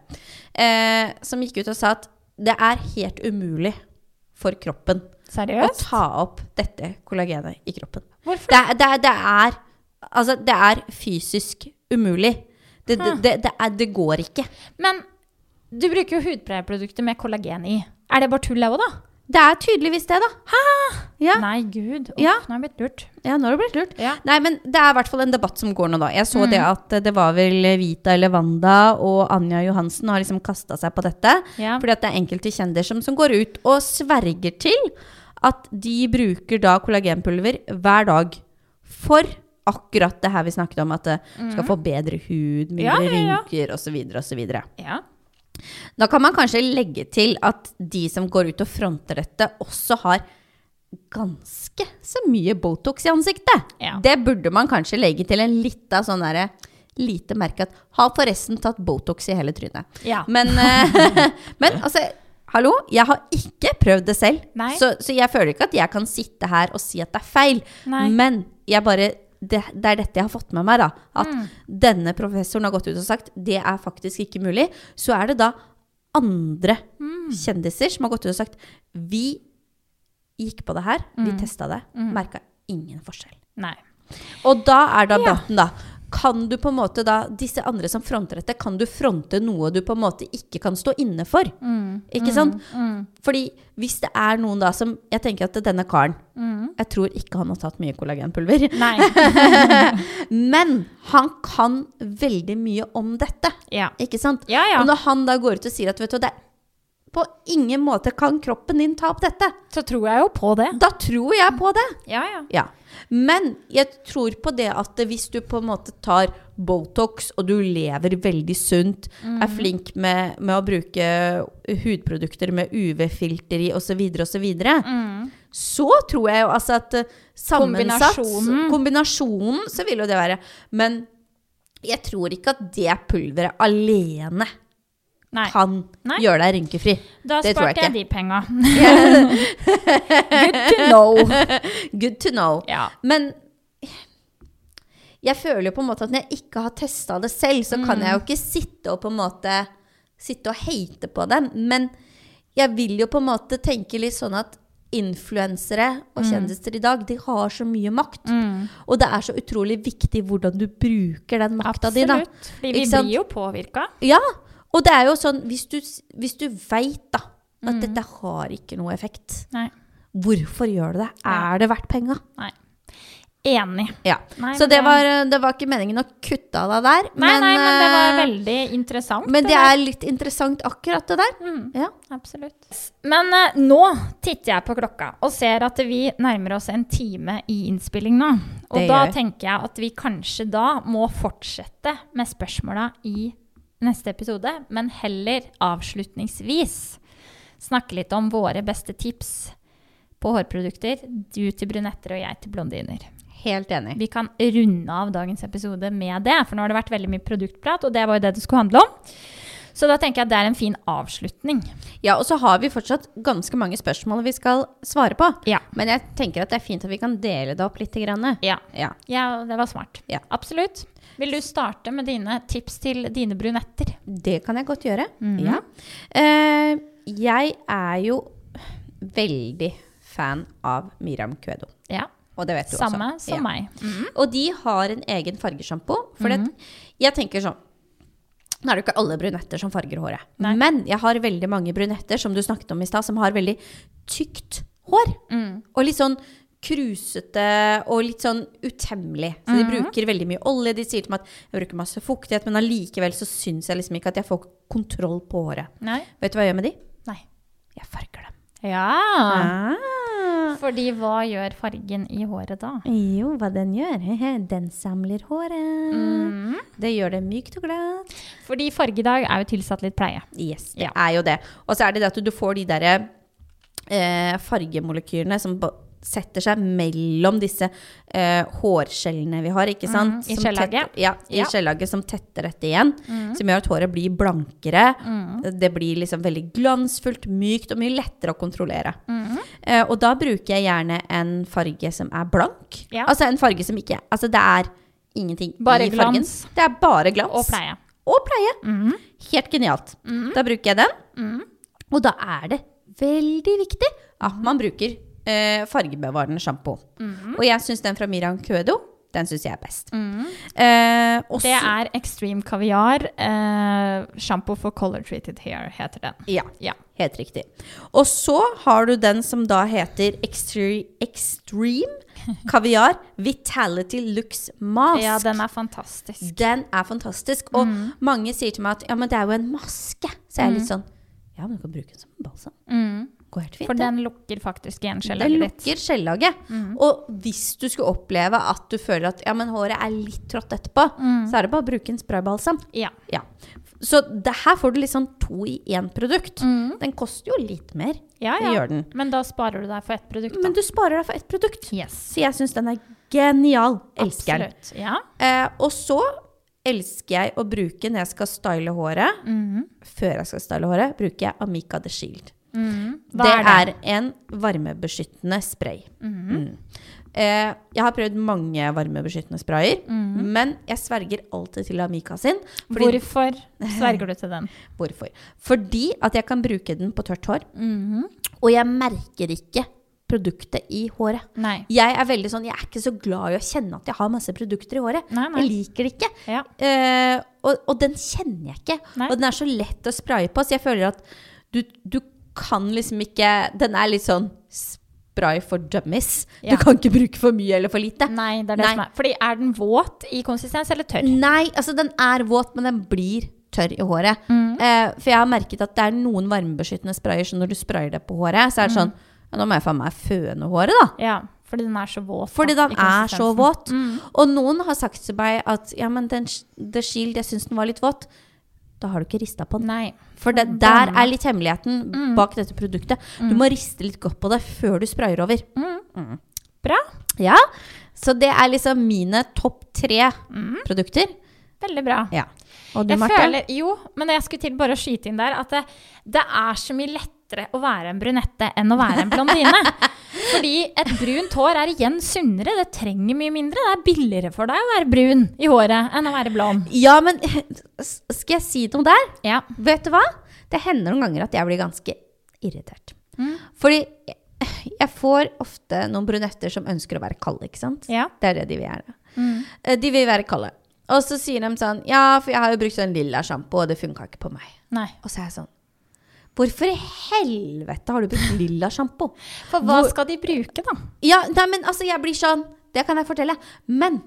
Eh, som gikk ut og sa at det er helt umulig for kroppen å ta opp dette kollagenet i kroppen. Hvorfor? Det, det, det er Altså, det er fysisk umulig. Det, det, det, det, er, det går ikke. Men du bruker jo hudpleieprodukter med kollagen i. Er det bare tull, det òg, da? Det er tydeligvis det, da. Ja. Nei, gud. Uff, Ja. Nå har jeg blitt lurt. ja, nå har det blitt lurt. Ja. Nei, men det er i hvert fall en debatt som går nå, da. Jeg så Mm. det at det var vel Vita eller Wanda og Anja Johansen har liksom kasta seg på dette. Fordi at det er enkelte kjendiser som, som går ut og sverger til at de bruker da kollagenpulver hver dag for akkurat det her vi snakket om, at det skal få bedre hud, mindre. Ja, ja, ja. rynker osv. osv. ja. Da kan man kanskje legge til at de som går ut og fronter dette, også har ganske så mye Botox i ansiktet. Ja. Det burde man kanskje legge til en lita sånn derre lite merke at har forresten tatt Botox i hele trynet. ja. Men, eh, men altså Hallo, jeg har ikke prøvd det selv, så, så jeg føler ikke at jeg kan sitte her og si at det er feil. Nei. Men jeg bare det, det er dette jeg har fått med meg, da. At Mm. denne professoren har gått ut og sagt det er faktisk ikke mulig. Så er det da andre Mm. kjendiser som har gått ut og sagt vi gikk på det her, vi Mm. testa det, merka ingen forskjell. Nei. Og da er da debatten, da. Kan du på en måte da, disse andre som fronter dette, kan du fronte noe du på en måte ikke kan stå inne for? Mm. Ikke sant? Mm. Fordi hvis det er noen da som Jeg tenker at denne karen Mm. Jeg tror ikke han har tatt mye kollagenpulver. Men han kan veldig mye om dette. Ja. Ikke sant? Ja, ja. Og når han da går ut og sier at vet du, det er på ingen måte kan kroppen din ta opp dette, Så tror jeg jo på det. da tror jeg på det. Ja, ja. Ja. Men jeg tror på det at hvis du på en måte tar Botox, og du lever veldig sunt, Mm. er flink med, med å bruke hudprodukter med UV-filter i osv., osv., Mm. så tror jeg jo altså at eh, sammensatt Kombinasjonen. Kombinasjonen, så vil jo det være. Men jeg tror ikke at det pulveret alene Nei. kan Nei. gjøre deg rynkefri. Da det tror jeg sparte jeg, de penga. Good to know. Good to know. Ja. Men jeg føler jo på en måte at når jeg ikke har testa det selv, så kan jeg jo ikke sitte og på en måte Sitte og hate på dem. Men jeg vil jo på en måte tenke litt sånn at influensere og kjendiser i dag, de har så mye makt. Mm. Og det er så utrolig viktig hvordan du bruker den makta di. Absolutt. Vi blir jo påvirka. Ja, og det er jo sånn Hvis du, hvis du veit da at Mm. dette har ikke noe effekt, Nei. hvorfor gjør du det? Ja. Er det verdt penga? Nei. Enig. Ja. Nei, Så men det var, det var ikke meningen å kutte av deg der. Nei, nei, men det var eh, veldig interessant. Men det der. er litt interessant, akkurat det der. Mm, Ja. absolutt. Men uh, nå titter jeg på klokka og ser at vi nærmer oss en time i innspilling nå. Og Det da gjør tenker jeg at vi kanskje da må fortsette med spørsmåla i neste episode, men heller avslutningsvis snakke litt om våre beste tips på hårprodukter. Du til brunetter og jeg til blondiner. Helt enig. Vi kan runde av dagens episode med det, for nå har det vært veldig mye produktprat, og det var jo det det skulle handle om. Så da tenker jeg at det er en fin avslutning. Ja, og så har vi fortsatt ganske mange spørsmål vi skal svare på. Ja. Men jeg tenker at det er fint at vi kan dele det opp litt. Grann. Ja, Ja. ja det var smart. Ja. Absolutt. Vil du starte med dine tips til dine brunetter? Det kan jeg godt gjøre. Mhm. Ja. uh, jeg er jo veldig fan av Miriam Kvedo. Ja. Og det vet du Samme også. som Ja. meg. Mhm. Og de har en egen fargesjampo. For det, jeg tenker sånn Nå er det jo ikke alle brunetter som farger håret. Nei. Men jeg har veldig mange brunetter, som du snakket om i stad, som har veldig tykt hår. Mm. Og litt sånn krusete og litt sånn utemmelig. Så de bruker veldig mye olje. De sier til meg at jeg bruker masse fuktighet, men allikevel så syns jeg liksom ikke at jeg får kontroll på håret. Nei. Vet du hva jeg gjør med de? Nei. Jeg farger dem. Ja. Ah. Fordi hva gjør fargen i håret da? Jo, hva den gjør? Den samler håret. Mm. Det gjør det mykt og glatt. Fordi farge i dag er jo tilsatt litt pleie. Yes, det Ja. er jo det. Og så er det det at du får de derre eh, fargemolekylene som setter seg mellom disse eh, hårskjellene vi har, ikke sant? Mm, i skjellaget. Ja, i Ja. skjellaget som tetter dette igjen. Mm. Som gjør at håret blir blankere. Det blir liksom veldig glansfullt, mykt og mye lettere å kontrollere. Eh, og da bruker jeg gjerne en farge som er blank. Ja. Altså en farge som ikke Altså det er ingenting Bare i fargen. glans. Det er bare glans. Og pleie. Og pleie. Mhm. Helt genialt. Da bruker jeg den. Og da er det veldig viktig at man bruker eh, fargebevarende sjampo. Mhm. Og jeg syns den fra Miriam Kuedo den syns jeg er best. Eh, også- Det er Extreme Kaviar. Eh, shampoo for color treated hair heter den. Ja, Ja. helt riktig. Og så har du den som da heter Extre Extreme Kaviar Vitality Lux Mask. ja, den er fantastisk. Den er fantastisk. Og Mm. mange sier til meg at ja, men det er jo en maske. Så jeg er litt sånn Ja, men du kan bruke den som en balsam. Mm. Går helt fint. For den lukker faktisk igjen skjellaget ditt. Den lukker skjellaget. Mm. Og hvis du skulle oppleve at du føler at ja, men håret er litt trått etterpå, Mm. så er det bare å bruke en spraybalsam. Ja. Ja. Så det her får du sånn to i én produkt. Mm. Den koster jo litt mer. ja, Det ja. Men da sparer du deg for ett produkt, da. Men du sparer deg for ett produkt. yes. Så jeg syns den er genial. Elsker den. Ja. Eh, og så elsker jeg å bruke når jeg skal style håret, Mhm. før jeg skal style håret, bruker jeg Amica The Shield. Hva det er det? en varmebeskyttende spray. Mhm. Mm. Eh, jeg har prøvd mange varmebeskyttende sprayer, mm. men jeg sverger alltid til Amica sin. Fordi, Hvorfor sverger du til den? hvorfor? Fordi at jeg kan bruke den på tørt hår, Mhm. og jeg merker ikke produktet i håret. Nei. Jeg er veldig sånn, jeg er ikke så glad i å kjenne at jeg har masse produkter i håret. Nei, nei. Jeg liker det ikke. Ja. Eh, og, og den kjenner jeg ikke. Og den er så lett å spraye på, så jeg føler at du, du kan liksom ikke Den er litt sånn spray for dummies. Ja. Du kan ikke bruke for mye eller for lite. Nei, det er det Nei. som er. Fordi er den våt i konsistens eller tørr? Nei, altså den er våt, men den blir tørr i håret. Mm. Eh, for jeg har merket at det er noen varmebeskyttende sprayer, så når du sprayer det på håret, så er det Mm. sånn ja, Nå må jeg faen meg føne håret, da. Ja, fordi den er så våt. Fordi den da, er så våt. Mm. Og noen har sagt til meg at ja, men den, The Shield, jeg syns den var litt våt. Da har du ikke rista på den. Nei. For det, der er litt hemmeligheten Mm. bak dette produktet. Du må riste litt godt på det før du sprayer over. Mm. Bra. Ja, Så det er liksom mine topp tre Mm. produkter. Veldig bra. Ja. Og du, Jeg Marte? føler, jo, men jeg skulle til bare å skyte inn der at det, det er så mye lettere å være en brunette enn å være en blondine. Fordi et brunt hår er igjen sunnere. Det trenger mye mindre. Det er billigere for deg å være brun i håret enn å være blond. Ja, men skal jeg si noe der? Ja. Vet du hva? Det hender noen ganger at jeg blir ganske irritert. Mm. Fordi jeg får ofte noen brunetter som ønsker å være kalde, ikke sant? Ja. Det er det de vil gjøre. Mm. Eh, De vil være kalde. Og så sier de sånn Ja, for jeg har jo brukt sånn lilla sjampo, og det funka ikke på meg. Nei. Og så er jeg sånn Hvorfor i helvete har du brukt lilla sjampo? For hva Hvor- skal de bruke, da? Ja, nei, men altså, jeg blir sånn Det kan jeg fortelle. Men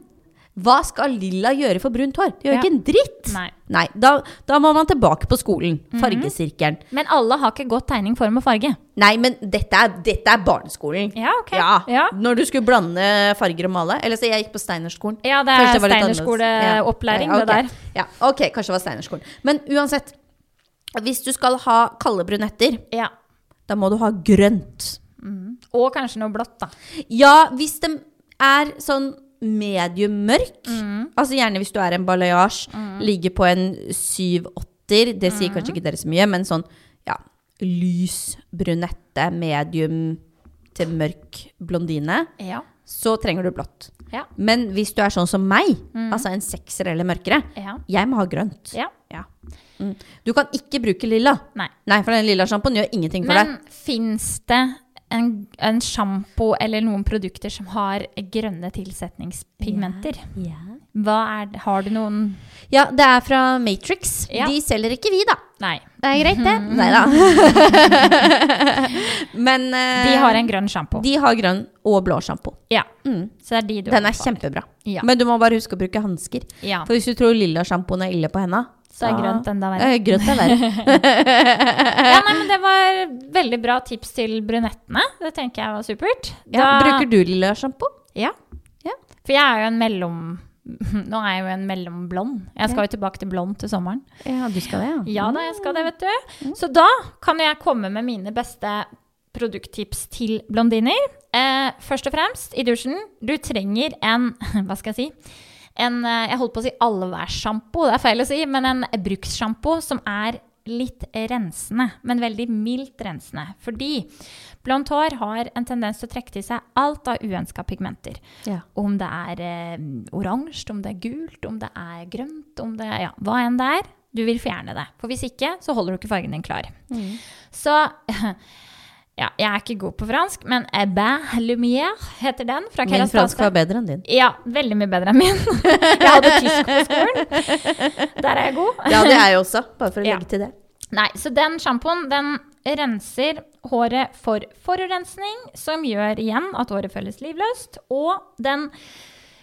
hva skal lilla gjøre for brunt hår? Det gjør Ja. ikke en dritt. Nei. Nei, da, da må man tilbake på skolen. Fargesirkelen. Men alle har ikke godt tegning, form og farge. Nei, men dette er, dette er barneskolen. Ja, ok. Ja, Ja. Når du skulle blande farger og male. Eller så jeg gikk på Steinerskolen. Ja, det er. Steinerskoleopplæring, Ja, det der. Ja, ok, kanskje det var Steinerskolen. Men uansett. Hvis du skal ha kalde brunetter, Ja. da må du ha grønt. Og kanskje noe blått, da. Ja, hvis de er sånn medium mørk, Mm. altså gjerne hvis du er en balayage, ligger på en 7-8-er, det sier Mm. kanskje ikke dere så mye, men sånn, ja, lys brunette, medium til mørk blondine, Ja. så trenger du blått. Ja. Men hvis du er sånn som meg, altså en sekser eller mørkere, Ja. jeg må ha grønt. ja. Ja. Mm. Du kan ikke bruke lilla. Nei. Nei, for den lilla sjampoen gjør ingenting for Men deg. fins det en, en sjampo eller noen produkter som har grønne tilsetningspigmenter. Hva er? Har du noen Ja, det er fra Matrix. Ja. De selger ikke vi, da. Nei. Det er greit, det. Nei da. Men uh, De har en grønn sjampo. De har grønn og blå sjampo. Ja. Mm. Så det er de du Den er kjempebra. Ja. Men du må bare huske å bruke hansker. ja. For hvis du tror lilla sjampoen er ille på henda, Så er da- grønt enda verre. Eh, grønt er verre. Ja, nei, men Det var veldig bra tips til brunettene. Det tenker jeg var supert. Ja, bruker du lilla sjampo? Ja. Ja. For jeg er jo en mellom... Nå er jeg jo en mellomblond. Jeg skal jo tilbake til blond til sommeren. Ja, du skal det, Ja da, jeg skal det, vet du. Så da kan jeg komme med mine beste produkttips til blondiner. Eh, først og fremst, i dusjen, du trenger en Hva skal jeg si? En, eh, jeg holdt på å si allværssjampo, det er feil å si, men en brukssjampo som er litt rensende, men veldig mildt rensende. Fordi blondt hår har en tendens til å trekke til seg alt av uønska pigmenter. Ja. Om det er eh, oransje, om det er gult, om det er grønt, om det ja, hva enn det er. Du vil fjerne det. For hvis ikke, så holder du ikke fargen din klar. Mm. Så ja, jeg er ikke god på fransk, men Ebin Lumière heter den. Fra Min fransk var bedre enn din. Ja, veldig mye bedre enn min. jeg hadde tysk på skolen. Der er jeg god. Ja, det er jeg også. Bare for å Ja. legge til det. Nei, så den sjampoen den renser håret for forurensning, som gjør igjen at håret føles livløst. Og den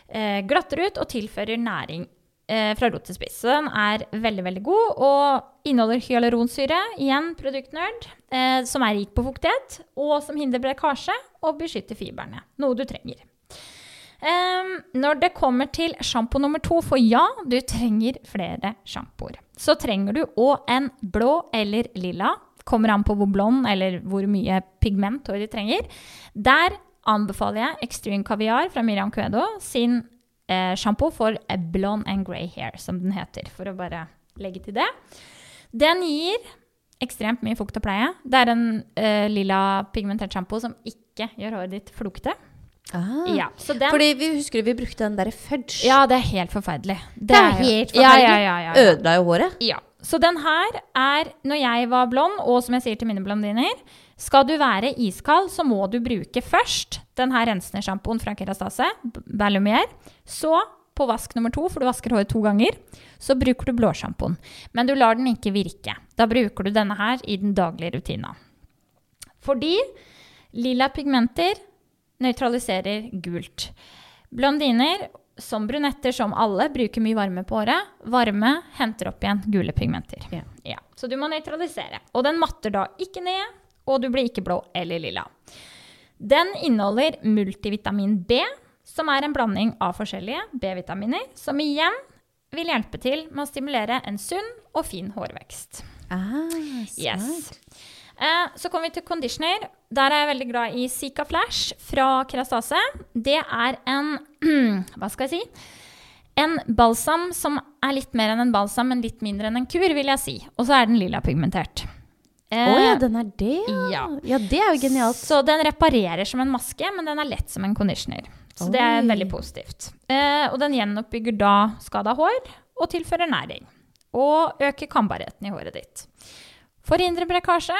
eh, glatter ut og tilfører næring fra rot til spiss. Så den er veldig, veldig god og inneholder hyaluronsyre, igjen produktnerd, eh, som er rik på fuktighet, og som hindrer brekkasje og beskytter fibrene. Noe du trenger. Ehm, når det kommer til sjampo nummer to, for ja, du trenger flere sjampoer. Så trenger du òg en blå eller lilla. Kommer an på hvor blond eller hvor mye pigment ditt trenger. Der anbefaler jeg Extreme Caviar fra Miriam Cuedo sin eh, sjampo for blonde and grey hair, som den heter. For å bare legge til det. Den gir ekstremt mye fukt og pleie. Det er en eh, lilla pigmentert sjampo som ikke gjør håret ditt flukte. Ah. Ja, så den, Fordi vi husker vi brukte den derre fudge. ja, det er helt forferdelig. Det, er jo- helt forferdelig. ja, ja, ja, ja. Ødela jo håret. ja. Så den her er Når jeg var blond, og som jeg sier til mine blondiner Skal du være iskald, så må du bruke først denne rensende sjampoen fra Kerastase, Berlumier. Så på vask nummer to, for du vasker håret to ganger, så bruker du blåsjampoen. Men du lar den ikke virke. Da bruker du denne her i den daglige rutina. Fordi lilla pigmenter nøytraliserer gult. Blondiner, som brunetter, som alle, bruker mye varme på håret. Varme henter opp igjen gule pigmenter. Ja. Så du må nøytralisere. Og den matter da ikke ned, og du blir ikke blå eller lilla. Den inneholder multivitamin B, som er en blanding av forskjellige B-vitaminer, som igjen vil hjelpe til med å stimulere en sunn og fin hårvekst. Ah, Yes. Eh, så kommer vi til conditioner. Der er jeg veldig glad i Zika Flash fra Kerastase. Det er en Hva skal jeg si? En balsam som er litt mer enn en balsam, men litt mindre enn en kur, vil jeg si. Og så er den lilla pigmentert. Å Eh, ja, den er det, ja. Ja, det er jo genialt. Så den reparerer som en maske, men den er lett som en conditioner. Så det er veldig positivt. Eh, og den gjenoppbygger da skada hår og tilfører næring. Og øker kambarheten i håret ditt. Forhindre brekkasje.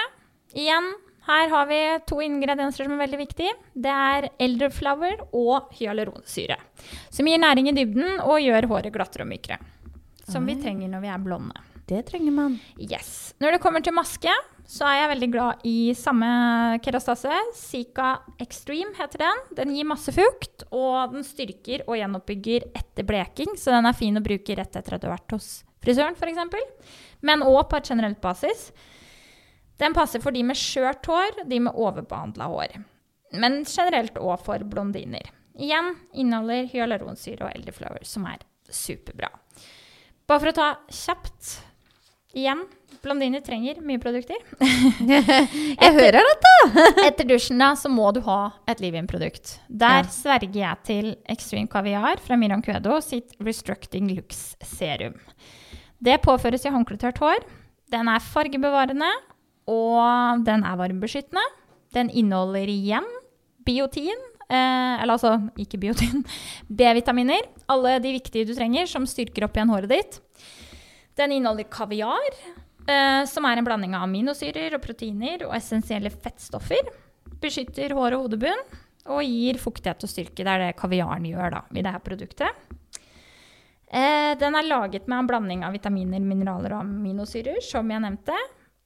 Igjen, her har vi to ingredienser som er veldig viktige. Det er elderflower og hyaluronsyre. Som gir næring i dybden og gjør håret glattere og mykere. Som vi trenger når vi er blonde. Det trenger man. Yes. Når det kommer til maske, så er jeg veldig glad i samme kerastase. Sika Extreme heter den. Den gir masse fukt, og den styrker og gjenoppbygger etter bleking, så den er fin å bruke rett etter at du har vært hos frisøren, f.eks. Men òg på et generelt basis. Den passer for de med skjørt hår, de med overbehandla hår. Men generelt òg for blondiner. Igjen inneholder hyaluronsyre og elderflower, som er superbra. Bare for å ta kjapt Igjen, blondiner trenger mye produkter. Jeg hører dette! Etter dusjen da, så må du ha et leave-in-produkt. Der Ja. sverger jeg til Extreme Kaviar fra Miriam Cuedo sitt Restructing Lux Serum. Det påføres i håndkletørt hår. Den er fargebevarende, og den er varmebeskyttende. Den inneholder igjen biotin, eh, eller altså ikke biotin, B-vitaminer. Alle de viktige du trenger, som styrker opp igjen håret ditt. Den inneholder kaviar, eh, som er en blanding av aminosyrer og proteiner og essensielle fettstoffer. beskytter hår og hodebunn og gir fuktighet og styrke. Det er det kaviaren gjør da, i dette produktet. Eh, den er laget med en blanding av vitaminer, mineraler og aminosyrer, som jeg nevnte.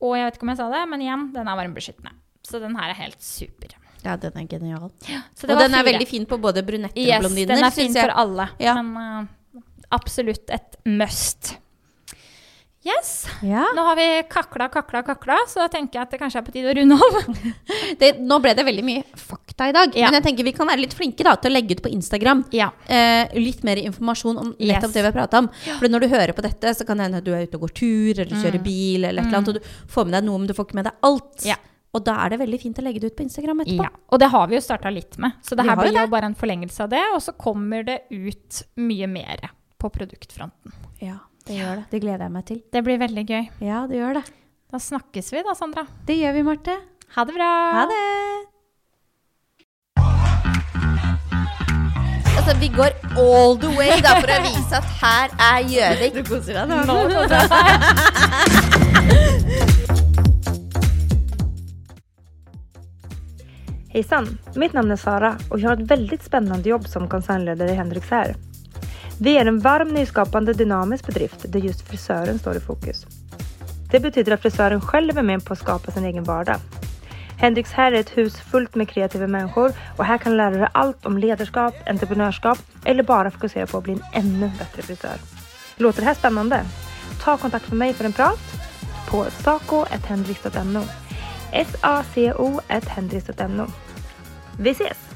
Og jeg vet ikke om jeg sa det, men igjen, den er varmebeskyttende. Så den her er helt super. Ja, den er genial. Ja, Og den er veldig fin på både brunetter Yes, og blondiner. den er fin for alle. Ja. Men uh, absolutt et must. Yes. Ja. Nå har vi kakla, kakla, kakla, så da tenker jeg at det kanskje er på tide å runde av. Det, nå ble det veldig mye fakta i dag, Ja. men jeg tenker vi kan være litt flinke da, til å legge ut på Instagram. Ja. Eh, litt mer informasjon om nettopp Yes. det vi har prata om. For når du hører på dette, så kan det hende at du er ute og går tur, eller kjører bil, eller et eller annet, og du får med deg noe, men du får ikke med deg alt. Og da er det veldig fint å legge det ut på Instagram etterpå. Ja, og det har vi jo starta litt med. Så det her blir jo bare en forlengelse av det. Og så kommer det ut mye mer på produktfronten. Ja, det gjør det. Det gleder jeg meg til. Det blir veldig gøy. Ja, det gjør det. Da snakkes vi da, Sandra. Det gjør vi, Marte. Ha det bra. Ha det! Altså, vi går all the way da, for å vise at her er Gjøvik. Du koser deg Nå koser jeg meg. Hejsan! Mitt navn er Sara og jeg har et veldig spennende jobb som konsernleder i Henriks här. Vi är en varm, nyskapande, dynamisk bedrift där just frisören står i fokus. Det betyder att frisören själv är med på att skapa sin egen vardag. Hendrix här är ett hus fullt med kreativa människor och här kan du lära dig allt om ledarskap, entreprenörskap eller bara fokusera på att bli en ännu bättre frisör. Låter det här spännande? Ta kontakt med mig för en prat på saco.hendrix.no S-A-C-O.hendrix.no Vi ses!